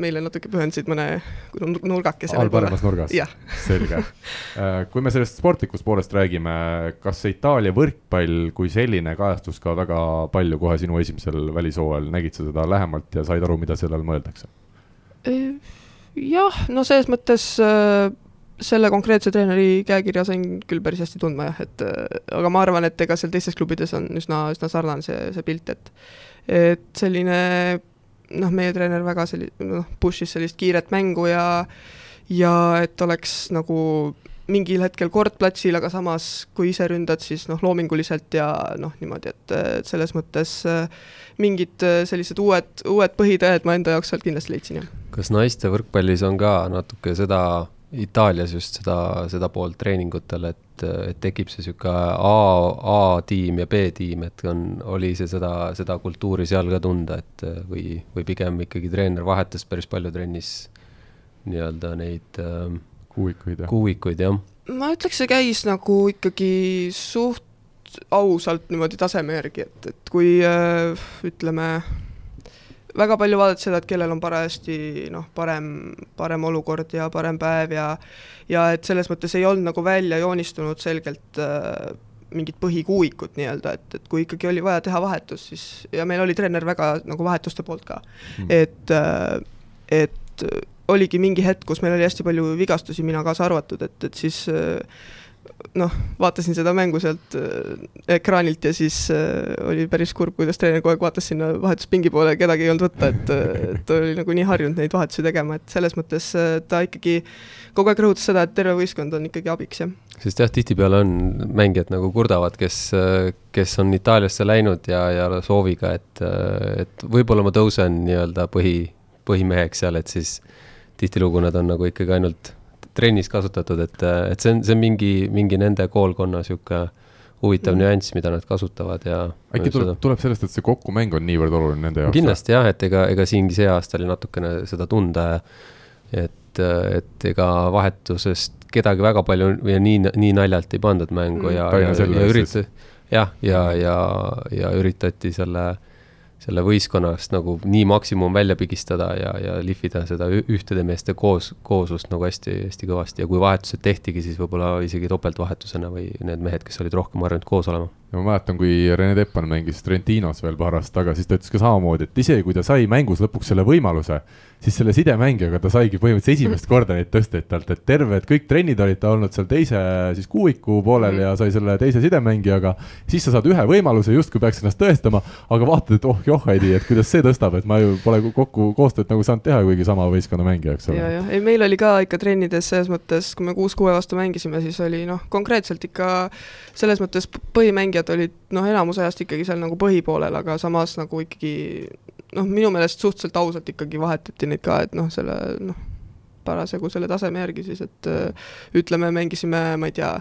meile natuke pühendasid mõne nurgakese all paremas nurgas? selge. kui me sellest sportlikust poolest räägime, kas see Itaalia võrkpall kui selline kajastus ka väga palju kohe sinu esimesel välishooajal, nägid sa seda lähemalt ja said aru, mida selle all mõeldakse? jah, no selles mõttes äh, selle konkreetse treeneri käekirja sain küll päris hästi tundma jah, et äh, aga ma arvan, et ega seal teistes klubides on üsna, üsna sarnane see, see pilt, et et selline noh, meie treener väga selli-, noh, push'is sellist kiiret mängu ja ja et oleks nagu mingil hetkel kord platsil, aga samas kui ise ründad, siis noh, loominguliselt ja noh, niimoodi, et, et selles mõttes äh, mingid äh, sellised uued, uued põhitõed ma enda jaoks sealt kindlasti leidsin, jah. Kas naiste võrkpallis on ka natuke seda, Itaalias just seda, seda poolt treeningutel, et, et tekib see niisugune A, A-tiim ja B-tiim, et on, oli see seda, seda kultuuri seal ka tunda, et või, või pigem ikkagi treener vahetas päris palju trennis nii-öelda neid äh, kuuikuid ja kuuikuid, jah? ma ütleks, see käis nagu ikkagi suht ausalt niimoodi taseme järgi, et, et kui äh, ütleme, väga palju vaadati seda, et kellel on parajasti noh, parem, parem olukord ja parem päev ja ja et selles mõttes ei olnud nagu välja joonistunud selgelt äh, mingit põhikuuikut nii-öelda, et, et kui ikkagi oli vaja teha vahetus, siis ja meil oli treener väga nagu vahetuste poolt ka Mm. et, et oligi mingi hetk, kus meil oli hästi palju vigastusi, mina kaasa arvatud, et, et siis noh, vaatasin seda mängu sealt äh, ekraanilt ja siis äh, oli päris kurb, kuidas treener kogu aeg vaatas sinna vahetuspingi poole, kedagi ei olnud võtta, et, et ta oli nagu nii harjunud neid vahetusi tegema, et selles mõttes äh, ta ikkagi kogu aeg rõhutas seda, et terve võistkond on ikkagi abiks, jah. sest jah, tihtipeale on mängijad nagu kurdavad, kes, kes on Itaaliasse läinud ja, ja sooviga, et, et võib-olla ma tõusen nii-öelda põhi, põhimeheks seal, et siis tihtilugu nad on nagu ikkagi ainult trennis kasutatud, et, et see on, see on mingi, mingi nende koolkonna niisugune huvitav Mm. nüanss, mida nad kasutavad ja äkki tuleb, tuleb sellest, et see kokkumäng on niivõrd oluline nende jaoks? kindlasti jah, et ega, ega siingi see aasta oli natukene seda tunda ja et, et ega vahetusest kedagi väga palju ja nii, nii naljalt ei pandud mängu Mm. ja, ja, ja siis. ürita-, jah, ja, ja, ja üritati selle, selle võistkonnast nagu nii maksimum välja pigistada ja, ja lihvida seda ühtede meeste koos, kooslust nagu hästi, hästi kõvasti. Ja kui vahetused tehtigi, siis võib-olla isegi topeltvahetusena või need mehed, kes olid rohkem harjunud koos olema ja ma mäletan, kui Rene Teppan mängis Trentinos veel paar aastat tagasi, siis ta ütles ka samamoodi, et isegi kui ta sai mängus lõpuks selle võimaluse, siis selle sidemängijaga ta saigi põhimõtteliselt esimest korda neid tõsteid talt, et terved kõik trennid olid ta olnud seal teise siis kuuiku poolel ja sai selle teise sidemängijaga. siis sa saad ühe võimaluse, justkui peaks ennast tõestama, aga vaatad, et oh joh, ei tea, et kuidas see tõstab, et ma ju pole kokku koostööd nagu saanud teha, kuigi sama võistkonna mängija, eks ja, ole. jah, ei meil oli ka ikka trennides selles mõttes, kui me kuus-kuue vastu mängisime, siis oli noh, konkreetselt ikka selles mõttes p- põhimängijad olid noh, enamus ajast ikkagi seal nagu põhipoolel, aga samas nagu ikkagi noh, minu meelest suhteliselt ausalt ikkagi vahetati neid ka, et noh, selle noh, parasjagu selle taseme järgi siis, et äh, ütleme, mängisime, ma ei tea,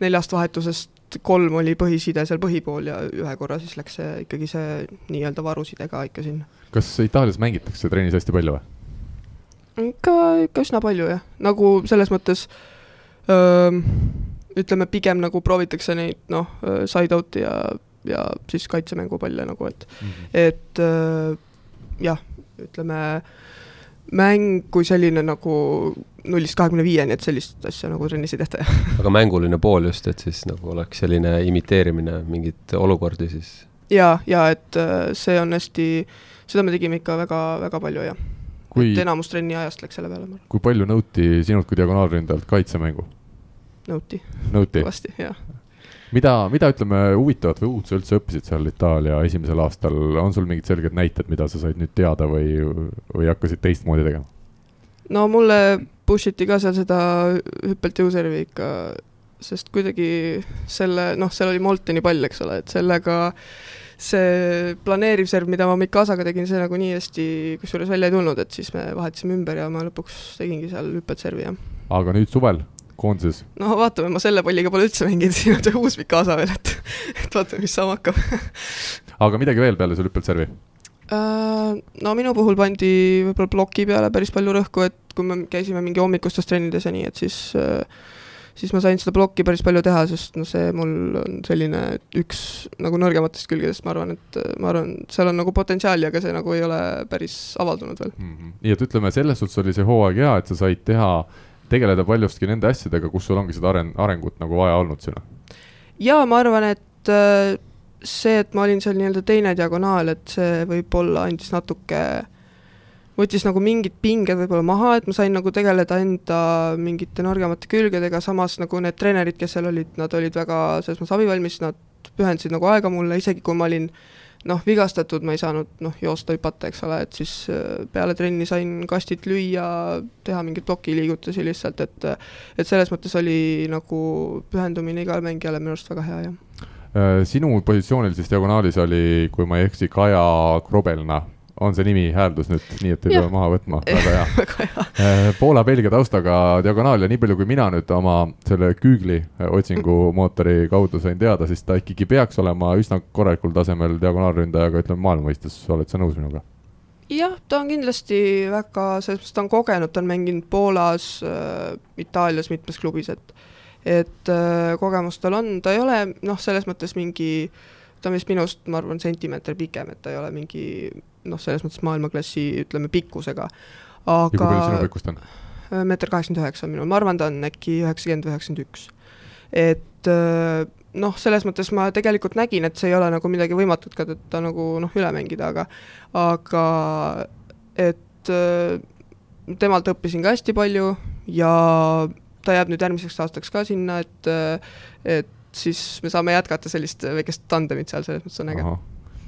neljast vahetusest kolm oli põhiside seal põhipool ja ühe korra siis läks see ikkagi see nii-öelda varuside ka ikka sinna. kas Itaalias mängitakse trennis hästi palju või? ikka, ikka üsna palju jah, nagu selles mõttes öö, ütleme, pigem nagu proovitakse neid noh, side-out'i ja ja siis kaitsemängupalle nagu, et mm, -hmm. et äh, jah, ütleme mäng kui selline nagu nullist kahekümne viieni, et sellist asja nagu trennis ei tehta, jah. aga mänguline pool just, et siis nagu oleks selline imiteerimine mingeid olukordi siis? ja, ja et äh, see on hästi, seda me tegime ikka väga-väga palju, jah kui, et enamus trenni ajast läks selle peale, kui palju nõuti sinult kui diagonaalründajalt kaitsemängu? Nõuti. nõuti? kõvasti, jah. mida, mida ütleme, huvitavat või uut sa üldse õppisid seal Itaalia esimesel aastal, on sul mingid selged näited, mida sa said nüüd teada või, või hakkasid teistmoodi tegema? no mulle push iti ka seal seda hüppelt jõuservi ikka, sest kuidagi selle, noh, seal oli Molteni pall, eks ole, et sellega see planeeriv serv, mida ma Mikasaga tegin, see nagu nii hästi kusjuures välja ei tulnud, et siis me vahetasime ümber ja ma lõpuks tegingi seal hüppelt servi, jah. aga nüüd suvel koondises? no vaatame, ma selle palliga pole üldse mänginud, siin on see uus Mikasa veel, et, et vaatame, mis saama hakkab aga midagi veel peale selle hüppelservi? Äh, no minu puhul pandi võib-olla ploki peale päris palju rõhku, et kui me käisime mingi hommikustes trennides ja nii, et siis äh, siis ma sain seda plokki päris palju teha, sest noh, see mul on selline üks nagu nõrgematest külgedest, ma arvan, et ma arvan, seal on nagu potentsiaali, aga see nagu ei ole päris avaldunud veel mm. -hmm. nii et ütleme, selles suhtes oli see hooaeg hea, et sa said teha tegeleda paljustki nende asjadega, kus sul ongi seda aren-, arengut nagu vaja olnud sinna? jaa, ma arvan, et äh, see, et ma olin seal nii-öelda teine diagonaal, et see võib-olla andis natuke, võttis nagu mingid pinged võib-olla maha, et ma sain nagu tegeleda enda mingite nõrgemate külgedega, samas nagu need treenerid, kes seal olid, nad olid väga selles mõttes abivalmis, nad pühendasid nagu aega mulle, isegi kui ma olin äh, noh, vigastatud ma ei saanud noh, joosta, hüpata, eks ole, et siis äh, peale trenni sain kastit lüüa, teha mingeid plokiliigutusi lihtsalt, et et selles mõttes oli nagu pühendumine igale mängijale minu arust väga hea, jah. Äh, sinu positsioonil siis diagonaalis oli, kui ma ei eksi, Kaja Krobelna on see nimi hääldus nüüd, nii et ei pea maha võtma, väga hea. Äh, Poola-Belgia taustaga diagonaal ja nii palju, kui mina nüüd oma selle Google'i äh, otsingumootori kaudu sain teada, siis ta ikkagi peaks olema üsna korralikul tasemel diagonaalründajaga, ütleme maailma mõistes, oled sa nõus minuga? jah, ta on kindlasti väga, selles mõttes ta on kogenud, ta on mänginud Poolas äh,, Itaalias mitmes klubis, et et äh, kogemus tal on, ta ei ole noh, selles mõttes mingi, ta on vist minust, ma arvan, sentimeeter pikem, et ta ei ole mingi noh, selles mõttes maailmaklassi, ütleme, pikkusega, aga ja kui palju sinu pikkust on? Äh, meeter kaheksakümmend üheksa on minul, ma arvan, ta on äkki üheksakümmend, üheksakümmend üks. et äh, noh, selles mõttes ma tegelikult nägin, et see ei ole nagu midagi võimatut ka teda nagu noh, üle mängida, aga aga et äh, temalt õppisin ka hästi palju ja ta jääb nüüd järgmiseks aastaks ka sinna, et et siis me saame jätkata sellist väikest tandemit seal, selles mõttes on äge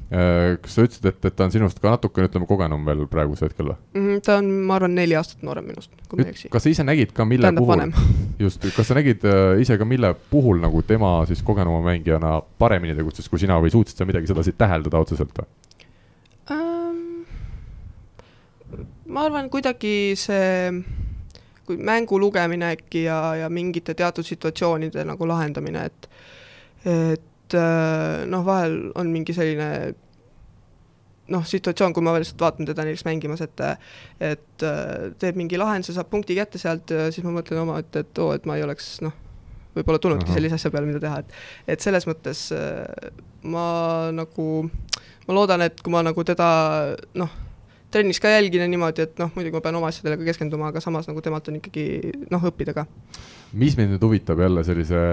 Äh, kas sa ütlesid, et, et ta on sinust ka natukene, ütleme, kogenum veel praegusel hetkel või mm? -hmm, ta on, ma arvan, neli aastat noorem minust, kui ma ei eksi. kas sa ise nägid ka, mille Tähendab puhul, [LAUGHS] just, kas sa nägid äh, ise ka, mille puhul nagu tema siis kogenuma mängijana paremini tegutses kui sina või suutsid sa midagi sedasi täheldada otseselt või ma arvan, kuidagi see, kui mängu lugemine äkki ja, ja mingite teatud situatsioonide nagu lahendamine, et et äh, noh, vahel on mingi selline noh, situatsioon, kui ma lihtsalt vaatan teda näiteks mängimas, et et äh, teeb mingi lahenduse, saab punkti kätte sealt ja siis ma mõtlen oma, et, et oo, et ma ei oleks noh, võib-olla tulnudki sellise asja peale, mida teha, et et selles mõttes äh, ma nagu, ma loodan, et kui ma nagu teda noh, trennis ka jälgin ja niimoodi, et noh, muidugi ma pean oma asjadele ka keskenduma, aga samas nagu temalt on ikkagi noh, õppida ka. mis mind nüüd huvitab jälle sellise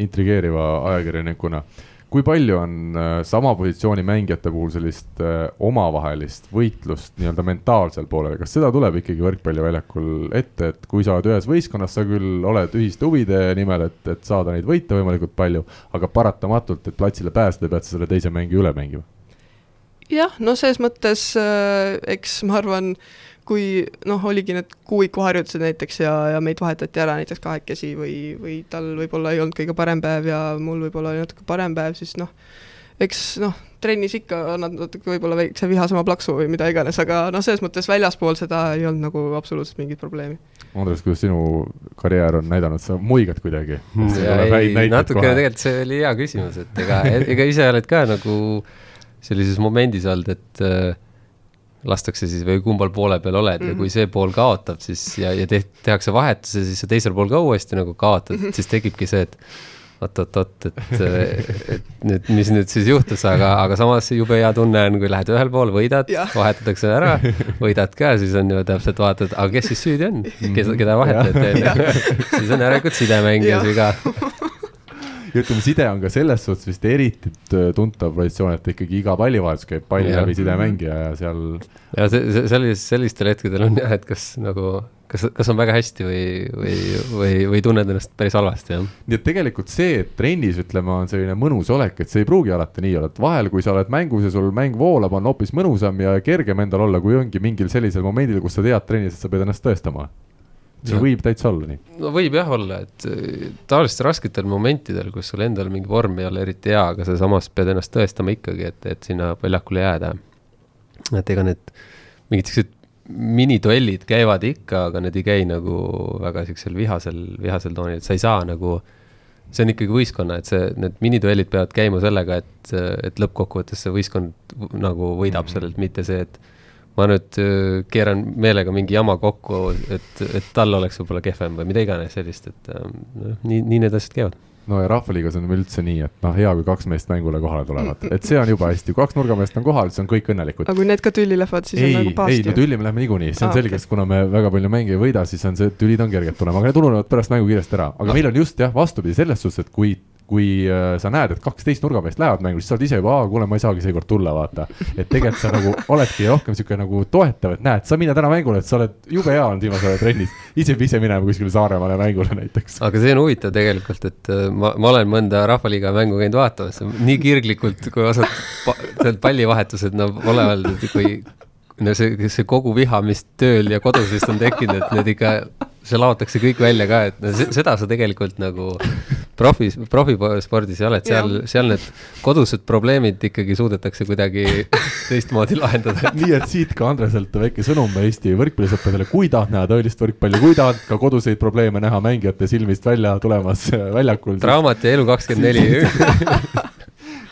intrigeeriva ajakirjanikuna. kui palju on äh, sama positsiooni mängijate puhul sellist äh, omavahelist võitlust nii-öelda mentaalsel poolel, kas seda tuleb ikkagi võrkpalliväljakul ette, et kui sa oled ühes võistkonnas, sa küll oled ühiste huvide nimel, et, et saada neid võite võimalikult palju, aga paratamatult, et platsile pääseda, pead sa selle teise mängija üle mängima? Jah, no selles mõttes äh, eks ma arvan kui noh, oligi need kuuikuharjutused näiteks ja, ja meid vahetati ära näiteks kahekesi või, või tal võib-olla ei olnud kõige parem päev ja mul võib-olla oli natuke parem päev, siis noh, eks noh, trennis ikka annad natuke võib-olla väikse vihasema plaksu või mida iganes, aga noh, selles mõttes väljaspool seda ei olnud nagu absoluutselt mingit probleemi. Andres, kuidas sinu karjäär on näidanud, sa muigad kuidagi hmm.? natukene tegelikult see oli hea küsimus, et ega, ega ise oled ka nagu sellises momendis olnud, et äh, lastakse siis või kumbal poole peal oled mm -hmm. ja kui mhm. see pool kaotab, siis ja, ja te, tehakse vahetuse, siis sa teisel pool ka uuesti nagu kaotad mm, -hmm. siis tekibki see, et oot-oot-oot, et, et nüüd, mis nüüd siis juhtus, aga, aga samas jube hea tunne on, kui lähed ühel pool, võidad, vahetatakse ära, võidad ka, siis on ju täpselt vaatad, aga kes siis süüdi on, kes, keda on ju. siis on järelikult sidemängijas [LAUGHS] viga ja [LAUGHS] ütleme, side on ka selles suhtes vist eriti tuntav positsioon, et ikkagi iga pallivahetus käib palli ja. läbi sidemängija ja seal. ja see, see, sellis-, sellistel hetkedel on jah, et kas nagu, kas, kas on väga hästi või, või, või, või tunned ennast päris halvasti, jah. nii et tegelikult see, et trennis ütleme, on selline mõnus olek, et see ei pruugi alati nii olla, et vahel, kui sa oled mängus ja sul mäng voolab, on hoopis mõnusam ja kergem endal olla, kui ongi mingil sellisel momendil, kus sa tead trennis, et sa pead ennast tõestama see võib täitsa olla nii. no võib jah olla, et äh, taolistel rasketel momentidel, kus sul endal mingi vorm ei ole eriti hea, aga sa samas pead ennast tõestama ikkagi, et, et sinna väljakule jääda. et ega need mingid siuksed miniduellid käivad ikka, aga need ei käi nagu väga siuksel vihasel, vihasel toonil, et sa ei saa nagu, see on ikkagi võistkonna, et see, need miniduellid peavad käima sellega, et, et lõppkokkuvõttes see võistkond nagu võidab mm -hmm. sellelt, mitte see, et ma nüüd äh, keeran meelega mingi jama kokku, et, et tal oleks võib-olla kehvem või mida iganes sellist, et ähm, noh, nii, nii need asjad käivad no ja Rahvaliigas on üldse nii, et noh, hea, kui kaks meest mängule kohale tulevad, et see on juba hästi, kui kaks nurgameest on kohal, siis on kõik õnnelikud. aga kui need ka tülli lähevad, siis ei, on nagu paasti? ei, no tülli me läheme niikuinii, see on ah, selge okay., sest kuna me väga palju mänge ei võida, siis on see, tülid on kerged tulema, aga need ununevad pärast mängu kiiresti ära, aga meil on just jah, vastupidi selles suhtes, et kui kui äh, sa näed, et kaksteist nurgameest lähevad mängu, siis sa oled ise juba, aa, kuule, ma ei saagi seekord tulla, vaata. et tegelikult sa nagu [LAUGHS] oledki rohkem sihuke nagu toetav, et näed, sa mine täna mängule, et sa oled jube hea olnud viimasel ajal trennis. ise peab ise minema kuskile Saaremaale mängule näiteks. aga see on huvitav tegelikult, et äh, ma, ma olen mõnda Rahvaliiga mängu käinud vaatamas, nii kirglikult, kui osad pa, pallivahetused, no pole öeldud, kui no see, see kogu viha, mis tööl ja kodus vist on tekkinud, et need ikka, see laotakse kõik välja ka, et no seda sa tegelikult nagu profis, profispordis ei ole, et seal, seal need kodused probleemid ikkagi suudetakse kuidagi teistmoodi lahendada. [LAUGHS] nii et siit ka Andreselt väike sõnum Eesti võrkpallisõpradele, kui tahad näha tõelist võrkpalli, kui tahad ka koduseid probleeme näha mängijate silmist välja tulemas väljakul. draamat ja Elu24 [LAUGHS] [LAUGHS]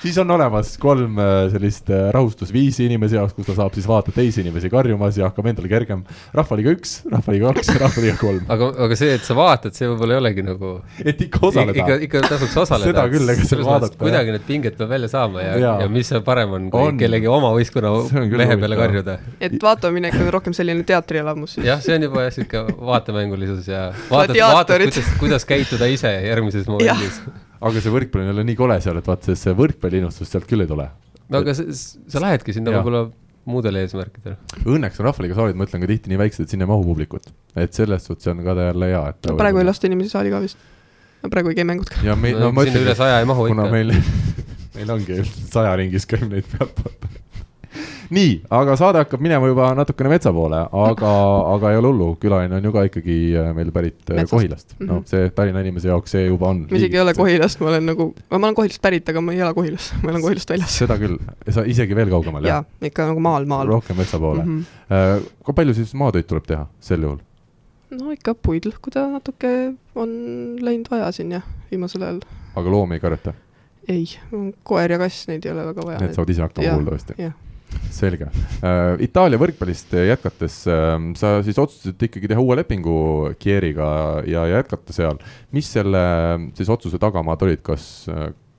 siis on olemas kolm äh, sellist äh, rahustusviisi inimese jaoks, kus ta saab siis vaadata teisi inimesi karjumas ja hakkab endal kergem. rahvaliiga üks, rahvaliiga kaks, [LAUGHS] rahvaliiga kolm. aga, aga see, et sa vaatad, see võib-olla ei olegi nagu. et ikka osaleda. ikka, ikka tasuks osaleda. seda küll, ega seal vaadata. kuidagi need pinged peab välja saama ja, ja., ja mis parem on, kui on. kellegi oma võistkonna [LAUGHS] mehe peale karjuda. et vaatamine ikka on rohkem selline teatrielamus. jah, see on juba jah, sihuke vaatemängulisus ja vaatad, vaatad, kuidas, kuidas käituda ise järgmises momendis aga see võrkpall on jälle nii kole seal, et vaata, see võrkpalliinnustus sealt küll ei tule. no aga sa, sa lähedki sinna võib-olla muudel eesmärkidel. Õnneks on Rahvaliiga saalid, ma ütlen ka tihti nii väiksed, et sinna ei mahu publikut. et selles suhtes on ka ta jälle hea, et no praegu ei lasta inimesi saali ka vist. no praegu ei käi mängud ka. ja meil, no, no ma ütlen, üle saja ei mahu ikka. kuna meil [LAUGHS] meil ongi saja ringis käib neid pealt vaata nii, aga saade hakkab minema juba natukene metsa poole, aga, [LAUGHS] aga ei ole hullu, külaline on ju ka ikkagi äh, meil pärit äh, Metsast. Kohilast noh, see Tallinna inimese jaoks see juba on. ma isegi ei ole Kohilast, ma olen nagu, ma olen Kohilast pärit, aga ma ei ela Kohilas, [LAUGHS] ma elan Kohilast väljas. seda küll, sa isegi veel kaugemal jah? jaa, ikka nagu maal, maal. rohkem metsa poole mm. -hmm. kui palju siis maatöid tuleb teha sel juhul? no ikka puid lõhkuda natuke on läinud vaja siin jah, viimasel ajal. aga loomi ei karjata? ei, koer ja kass, neid ei ole väga vaja. Need saavad ise hakkama kuuldavasti? jah selge uh,. Itaalia võrkpallist jätkates uh,, sa siis otsustasid ikkagi teha uue lepingu Kieriga ja jätkata seal. mis selle siis otsuse tagamaad olid, kas,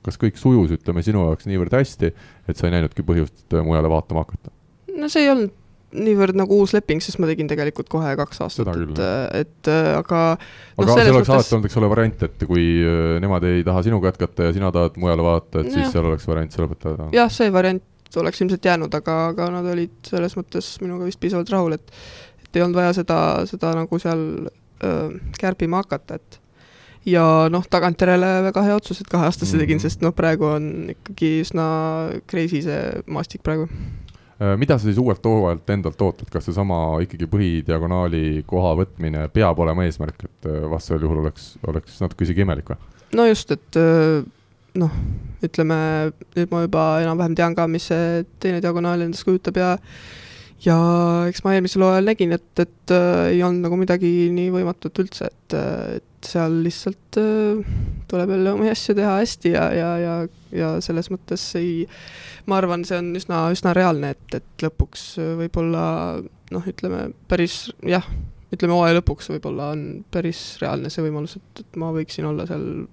kas kõik sujus, ütleme sinu jaoks niivõrd hästi, et sa ei näinudki põhjust mujale vaatama hakata? no see ei olnud niivõrd nagu uus leping, sest ma tegin tegelikult kohe kaks aastat, et, et aga no, aga see oleks mõttes... alati olnud, eks ole, variant, et kui nemad ei taha sinuga jätkata ja sina tahad mujale vaadata, et ja. siis seal oleks variant see lõpetada? jah, see variant oleks ilmselt jäänud, aga, aga nad olid selles mõttes minuga vist piisavalt rahul, et et ei olnud vaja seda, seda nagu seal öö, kärpima hakata, et ja noh, tagantjärele väga hea otsus, et kaheaastase tegin, mhm. sest noh, praegu on ikkagi üsna crazy see maastik praegu. mida sa siis uuelt hooajalt endalt ootad, kas seesama ikkagi põhidiagonaali koha võtmine peab olema eesmärk, et vastasel juhul oleks, oleks natuke isegi imelik või? no just, et noh, ütleme nüüd ma juba enam-vähem tean ka, mis see teine diagonaal endast kujutab ja ja eks ma eelmisel hooajal nägin, et, et äh, ei olnud nagu midagi nii võimatut üldse, et, äh, et seal lihtsalt äh, tuleb jälle omi asju teha hästi ja, ja, ja, ja selles mõttes ei, ma arvan, see on üsna, üsna reaalne, et, et lõpuks võib-olla noh, ütleme päris jah, ütleme hooaja lõpuks võib-olla on päris reaalne see võimalus, et, et ma võiksin olla seal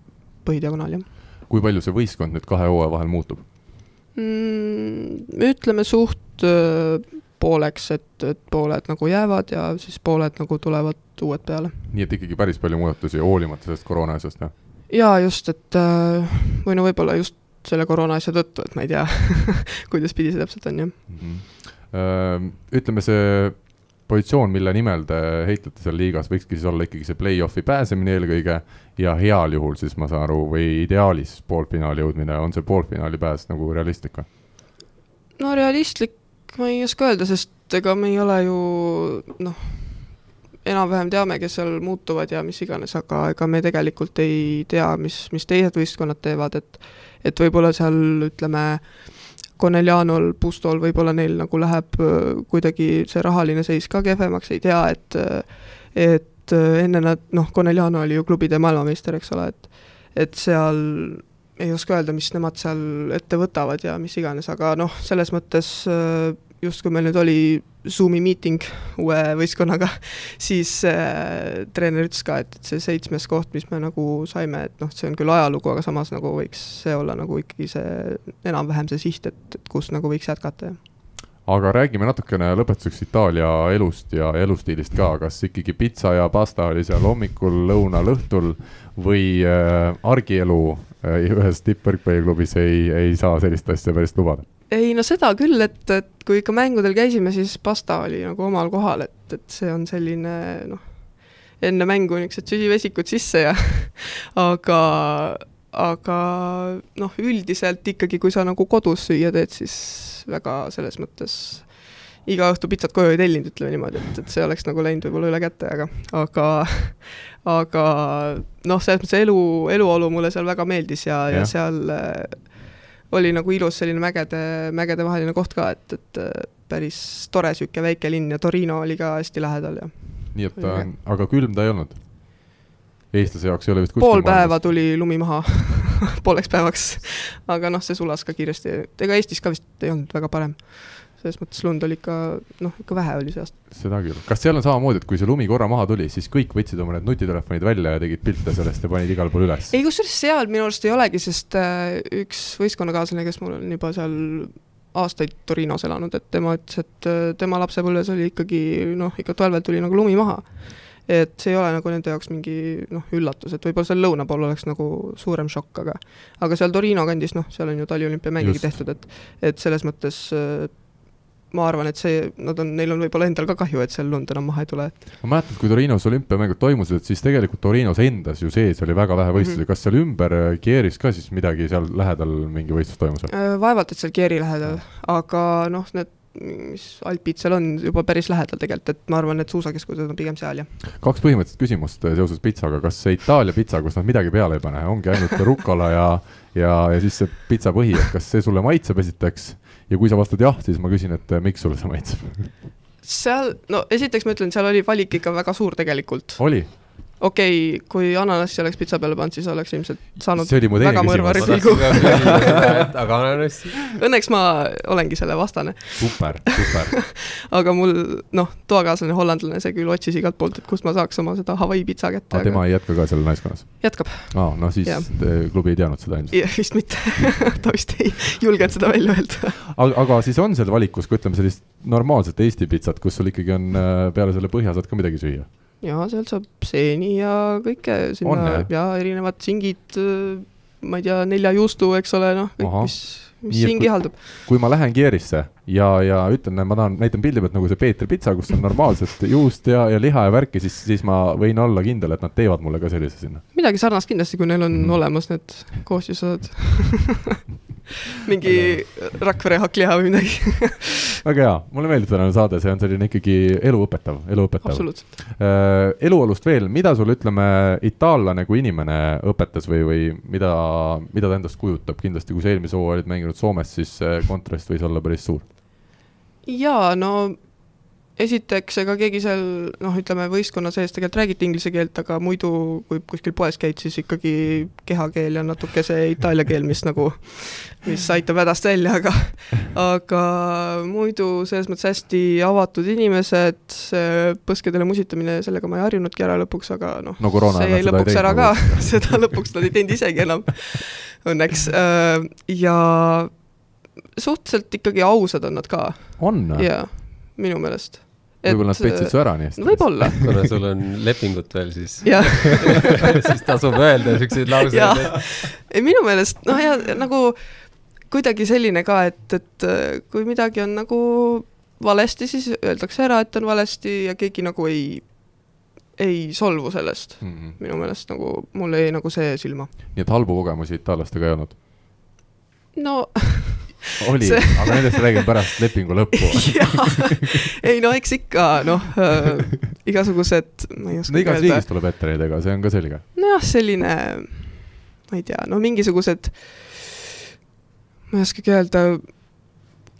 põhidiagonaal, jah kui palju see võistkond nüüd kahe hooaja vahel muutub mm,? ütleme suht pooleks, et, et pooled nagu jäävad ja siis pooled nagu tulevad uued peale. nii et ikkagi päris palju muudatusi, hoolimata sellest koroona asjast, jah? jaa, just, et või no võib-olla just selle koroona asja tõttu, et ma ei tea [LAUGHS] kuidas pidi see täpselt on, jah mm. -hmm. Ütleme, see positsioon, mille nimel te heitlete seal liigas, võikski siis olla ikkagi see play-off'i pääsemine eelkõige ja heal juhul siis ma saan aru, või ideaalis poolfinaali jõudmine, on see poolfinaali pääs nagu realistlik või? no realistlik ma ei oska öelda, sest ega me ei ole ju noh, enam-vähem teame, kes seal muutuvad ja mis iganes, aga ega me tegelikult ei tea, mis, mis teised võistkonnad teevad, et et võib-olla seal ütleme, Cornelianol, Pustol, võib-olla neil nagu läheb kuidagi see rahaline seis ka kehvemaks, ei tea, et et enne nad, noh, Corneliano oli ju klubide maailmameister, eks ole, et et seal ei oska öelda, mis nemad seal ette võtavad ja mis iganes, aga noh, selles mõttes justkui meil nüüd oli Zoomi miiting uue võistkonnaga, [LAUGHS] siis äh, treener ütles ka, et, et see seitsmes koht, mis me nagu saime, et noh, see on küll ajalugu, aga samas nagu võiks see olla nagu ikkagi see enam-vähem see siht, et, et kus nagu võiks jätkata, aga räägime natukene lõpetuseks Itaalia elust ja elustiilist ka, kas ikkagi pitsa ja pasta oli seal hommikul, lõunal, õhtul või äh, argielu äh, ühes tippvõrkpalliklubis ei, ei saa sellist asja päris lubada? Ei no seda küll, et, et kui ikka mängudel käisime, siis pasta oli nagu omal kohal, et, et see on selline noh, enne mängu niisugused süsivesikud sisse ja [LAUGHS] aga, aga noh, üldiselt ikkagi, kui sa nagu kodus süüa teed, siis väga selles mõttes iga õhtu pitsat koju ei tellinud, ütleme niimoodi, et, et see oleks nagu läinud võib-olla üle käte, aga, aga aga noh, selles mõttes elu, eluolu mulle seal väga meeldis ja, ja., ja seal äh, oli nagu ilus selline mägede, mägede vaheline koht ka, et, et äh, päris tore niisugune väike linn ja Torino oli ka hästi lähedal ja. nii et ta on, aga külm ta ei olnud? eestlase jaoks ei ole vist pool päeva tuli lumi maha [LAUGHS] pooleks päevaks. aga noh, see sulas ka kiiresti, ega Eestis ka vist ei olnud väga parem selles mõttes lund oli ikka, noh, ikka vähe oli see aasta. seda küll, kas seal on samamoodi, et kui see lumi korra maha tuli, siis kõik võtsid oma need nutitelefonid välja ja tegid pilte sellest ja panid igal pool üles? ei, kusjuures seal minu arust ei olegi, sest äh, üks võistkonnakaaslane, kes mul on juba seal aastaid Torinos elanud, et tema ütles, et äh, tema lapsepõlves oli ikkagi noh, ikka talvel tuli nagu lumi maha et see ei ole nagu nende jaoks mingi noh, üllatus, et võib-olla seal lõuna pool oleks nagu suurem šokk, aga aga seal Torino kandis, noh, seal on ju taliolümpiamängigi tehtud, et et selles mõttes äh, ma arvan, et see, nad on, neil on võib-olla endal ka kahju, et seal lund enam maha ei tule. ma mäletan, kui Torinos olümpiamängud toimusid, et siis tegelikult Torinos endas ju sees oli väga vähe võistlusi mm, -hmm. kas seal ümber äh, Kieris ka siis midagi seal lähedal mingi võistlus toimus või? Äh, vaevalt, et seal Kieri lähedal, aga noh, need mis alpid seal on juba päris lähedal tegelikult, et ma arvan, et suusakeskused on pigem seal, jah. kaks põhimõttelist küsimust äh, seoses pitsaga, kas see Itaalia pitsa, kus nad midagi peale ei pane, ongi ainult rucola ja ja, ja siis see pitsa põhi, et kas see sulle maitseb esiteks ja kui sa vastad jah, siis ma küsin, et miks sulle see maitseb? seal, no esiteks ma ütlen, seal oli valik ikka väga suur tegelikult. oli? Okei okay,, kui ananassi oleks pitsa peale pannud, siis oleks ilmselt saanud väga mõrva ripilgu. aga ananassi? Õnneks ma olengi selle vastane. super, super [LAUGHS] aga mul noh, toakaaslane hollandlane, see küll otsis igalt poolt, et kust ma saaks oma seda Hawaii pitsa kätte. aga tema ei jätka ka seal naiskonnas? jätkab. aa, no siis ja. klubi ei teadnud seda ilmselt. vist mitte [LAUGHS] ta vist ei julgenud seda välja öelda aga, aga siis on seal valikus ka ütleme sellist normaalset Eesti pitsat, kus sul ikkagi on äh, peale selle põhja saad ka midagi süüa? Ja sealt saab seeni ja kõike sinna ja erinevad singid, ma ei tea, nelja juustu, eks ole, noh, kõik, mis, mis siin kihaldub. kui ma lähen Kierisse ja, ja ütlen, ma tahan, näitan pildi pealt nagu see Peetri pitsa, kus on normaalselt juust ja, ja liha ja värki, siis, siis ma võin olla kindel, et nad teevad mulle ka sellise sinna. midagi sarnast kindlasti, kui neil on mm. olemas need koostisosad [LAUGHS] mingi Rakvere hakkliha või midagi väga hea, mulle meeldib tänane saade, see on selline ikkagi eluõpetav, eluõpetav. äh,. eluolust veel, mida sul, ütleme, itaallane kui inimene õpetas või, või mida, mida ta endast kujutab, kindlasti kui sa eelmise hooaja olid mänginud Soomes, siis kontrast võis olla päris suur. jaa, no esiteks, ega keegi seal noh, ütleme võistkonna sees tegelikult räägiti inglise keelt, aga muidu, kui kuskil poes käid, siis ikkagi kehakeel ja natuke see itaalia keel, mis nagu, mis aitab hädast välja, aga aga muidu selles mõttes hästi avatud inimesed, põskedele musitamine, sellega ma ei harjunudki ära lõpuks, aga noh no see jäi lõpuks ära ka, [LAUGHS] seda lõpuks nad ei teinud isegi enam, õnneks. Äh, ja suhteliselt ikkagi ausad on nad ka. on? jaa, minu meelest võib-olla nad petsid su ära nii hästi. võib-olla. [LAUGHS] kuna sul on lepingut veel, siis [LAUGHS] [LAUGHS] siis tasub öelda siukseid lauseid. ei, minu meelest noh, ja nagu kuidagi selline ka, et, et kui midagi on nagu valesti, siis öeldakse ära, et on valesti ja keegi nagu ei, ei solvu sellest mm. -hmm. minu meelest nagu mul jäi nagu see silma. nii et halbu kogemusi itaallastega ei olnud? no oli see..., aga nendest räägime pärast lepingu lõppu. [LAUGHS] Ei no eks ikka noh äh,, igasugused, ma ei oska no igas riigis tuleb ette neid, ega see on ka selge. nojah, selline, ma ei tea, no mingisugused, ma ei oskagi öelda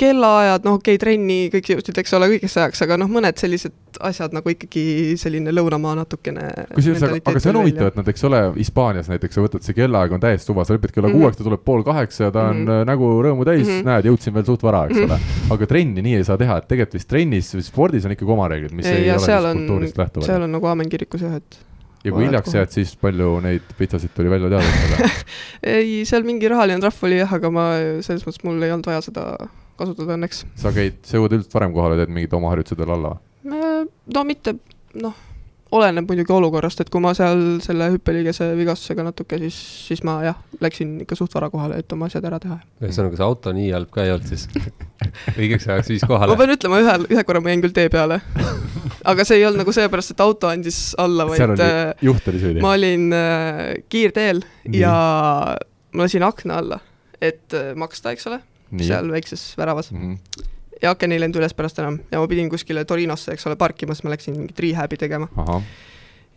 kellaajad, noh okei okay,, trenni kõik jõudsid, eks ole, õigeks ajaks, aga noh, mõned sellised asjad nagu ikkagi selline lõunamaa natukene. kusjuures, aga, aga see on huvitav, et nad, eks ole, Hispaanias näiteks sa võtad, see kellaaeg on täiesti suva, sa lepid kella mm -hmm. kuueks, ta tuleb pool kaheksa ja ta on mm -hmm. nägu rõõmu täis mm, -hmm. näed, jõudsin veel suht vara, eks mm -hmm. ole. aga trenni nii ei saa teha, et tegelikult vist trennis, spordis on ikkagi oma reeglid, mis ei, ei ole siis kultuurist lähtuvad. seal on nagu aamen kirikus jah, et ja kui hiljaks jääd, siis palju neid pitsasid tuli välja teadvustada [LAUGHS] ei, seal mingi rahaline trahv oli jah, aga ma selles mõttes mul ei olnud vaja seda kasutada õnneks. sa käid, sa jõuad üldiselt varem kohale, teed mingid oma harjutused veel alla või? no mitte, noh, oleneb muidugi olukorrast, et kui ma seal selle hüppeliigese vigastusega natuke, siis, siis ma jah, läksin ikka suht vara kohale, et oma asjad ära teha. ühesõnaga, see auto nii halb ka ei olnud siis [LAUGHS] õigeks ajaks viis kohale? ma pean ütlema, ühel, ühe korra ma jäin küll tee peale aga see ei olnud nagu seepärast, et auto andis alla, vaid äh, juht oli süüdi? ma olin äh, kiirteel nii. ja ma lasin akna alla, et äh, maksta, eks ole seal väikses väravas mm. -hmm. ja aken ei lendu üles pärast enam ja ma pidin kuskile Torinosse, eks ole, parkima, sest ma läksin mingit rehab'i tegema.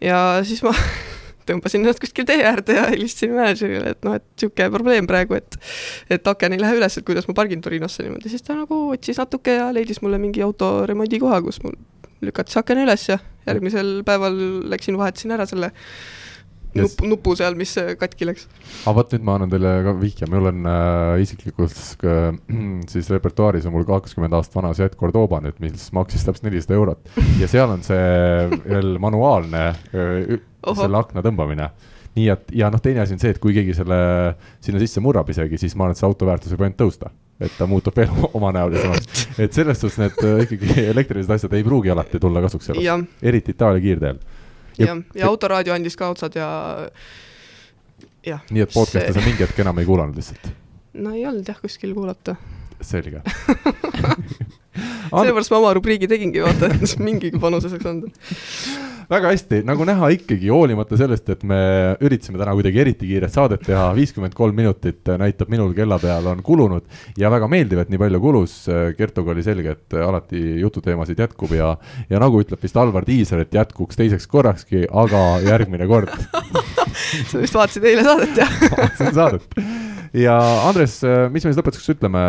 ja siis ma [LAUGHS] tõmbasin ennast kuskil tee äärde ja helistasin mänedžerile, et noh, et niisugune probleem praegu, et et aken ei lähe üles, et kuidas ma pargin Torinosse niimoodi, siis ta nagu otsis natuke ja leidis mulle mingi auto remondikoha, kus mul lükati see aken üles ja järgmisel päeval läksin, vahetasin ära selle nupp, nupu seal, mis katki läks. aga vot nüüd ma annan teile ka vihje, mul on äh, isiklikult äh, [CLEARS THROAT] siis repertuaaris on mul kakskümmend aastat vana Seat Cordoba nüüd, mis maksis täpselt nelisada eurot. Ja seal on see [LAUGHS] veel manuaalne äh, selle akna tõmbamine. Nii et ja noh, teine asi on see, et kui keegi selle sinna sisse murrab isegi, siis ma arvan, et see auto väärtus võib ainult tõusta. et ta muutub veel [LAUGHS] omanäolisemaks. et selles suhtes need äh, ikkagi [LAUGHS] elektrilised asjad ei pruugi alati tulla kasuks eriti Itaalia kiirteel jah, ja autoraadio andis ka otsad ja jah. nii et podcast'e sa mingi hetk enam ei kuulanud lihtsalt? no ei olnud jah kuskil kuulata. selge [LAUGHS] sellepärast ma oma rubriigi tegingi, vaata, et mingigi panuse saaks anda väga hästi, nagu näha ikkagi hoolimata sellest, et me üritasime täna kuidagi eriti kiiret saadet teha, viiskümmend kolm minutit näitab minul kella peal on kulunud. Ja väga meeldiv, et nii palju kulus. Kertuga oli selge, et alati jututeemasid jätkub ja, ja nagu ütleb vist Alvar Tiisler, et jätkuks teiseks korrakski, aga järgmine kord. [LAUGHS] Sa vist vaatasid eile saadet, jah? vaatasin saadet. Ja Andres, mis me siis lõpetuseks ütleme,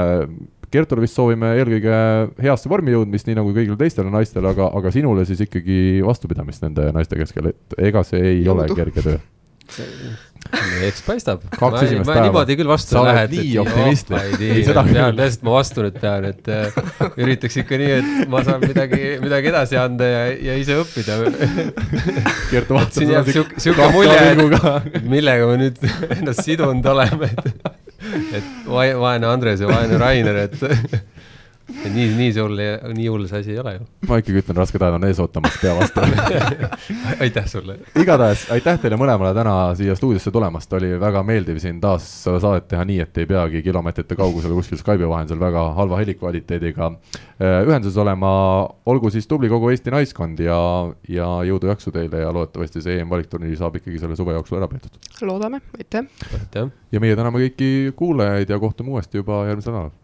Kertule vist soovime eelkõige heasse vormi jõudmist, nii nagu kõigile teistele naistele, aga, aga sinule siis ikkagi vastupidamist nende naiste keskel, et ega see ei Jõudu. ole kerge töö [LAUGHS] eks paistab. kaks ma, esimest päeva. niimoodi küll vastu ei lähe. sa oled nii optimistlik. pean, lihtsalt ma vastu nüüd pean, et äh, üritaks ikka nii, et ma saan midagi, midagi edasi anda ja, ja ise õppida Kertu vaatab siin jääb sihuke, sihuke mulje, et millega me nüüd ennast sidunud oleme, et et vaene Andres ja vaene Rainer, et nii, nii hull, nii hull see asi ei ole ju. ma ikkagi ütlen, rasked ajad on ees ootamas, pea vastu [LAUGHS] aitäh sulle. igatahes aitäh teile mõlemale täna siia stuudiosse tulemast, oli väga meeldiv siin taas saadet teha nii, et ei peagi kilomeetrite kaugusel kuskil Skype'i vahendusel väga halva helikvaliteediga äh, ühenduses olema. olgu siis tubli kogu Eesti naiskond ja, ja jõudu-jaksu teile ja loodetavasti see EM-valikturniir saab ikkagi selle suve jooksul ära peetud. loodame, aitäh. ja meie täname kõiki kuulajaid ja kohtume uuesti juba järgmisel nädalal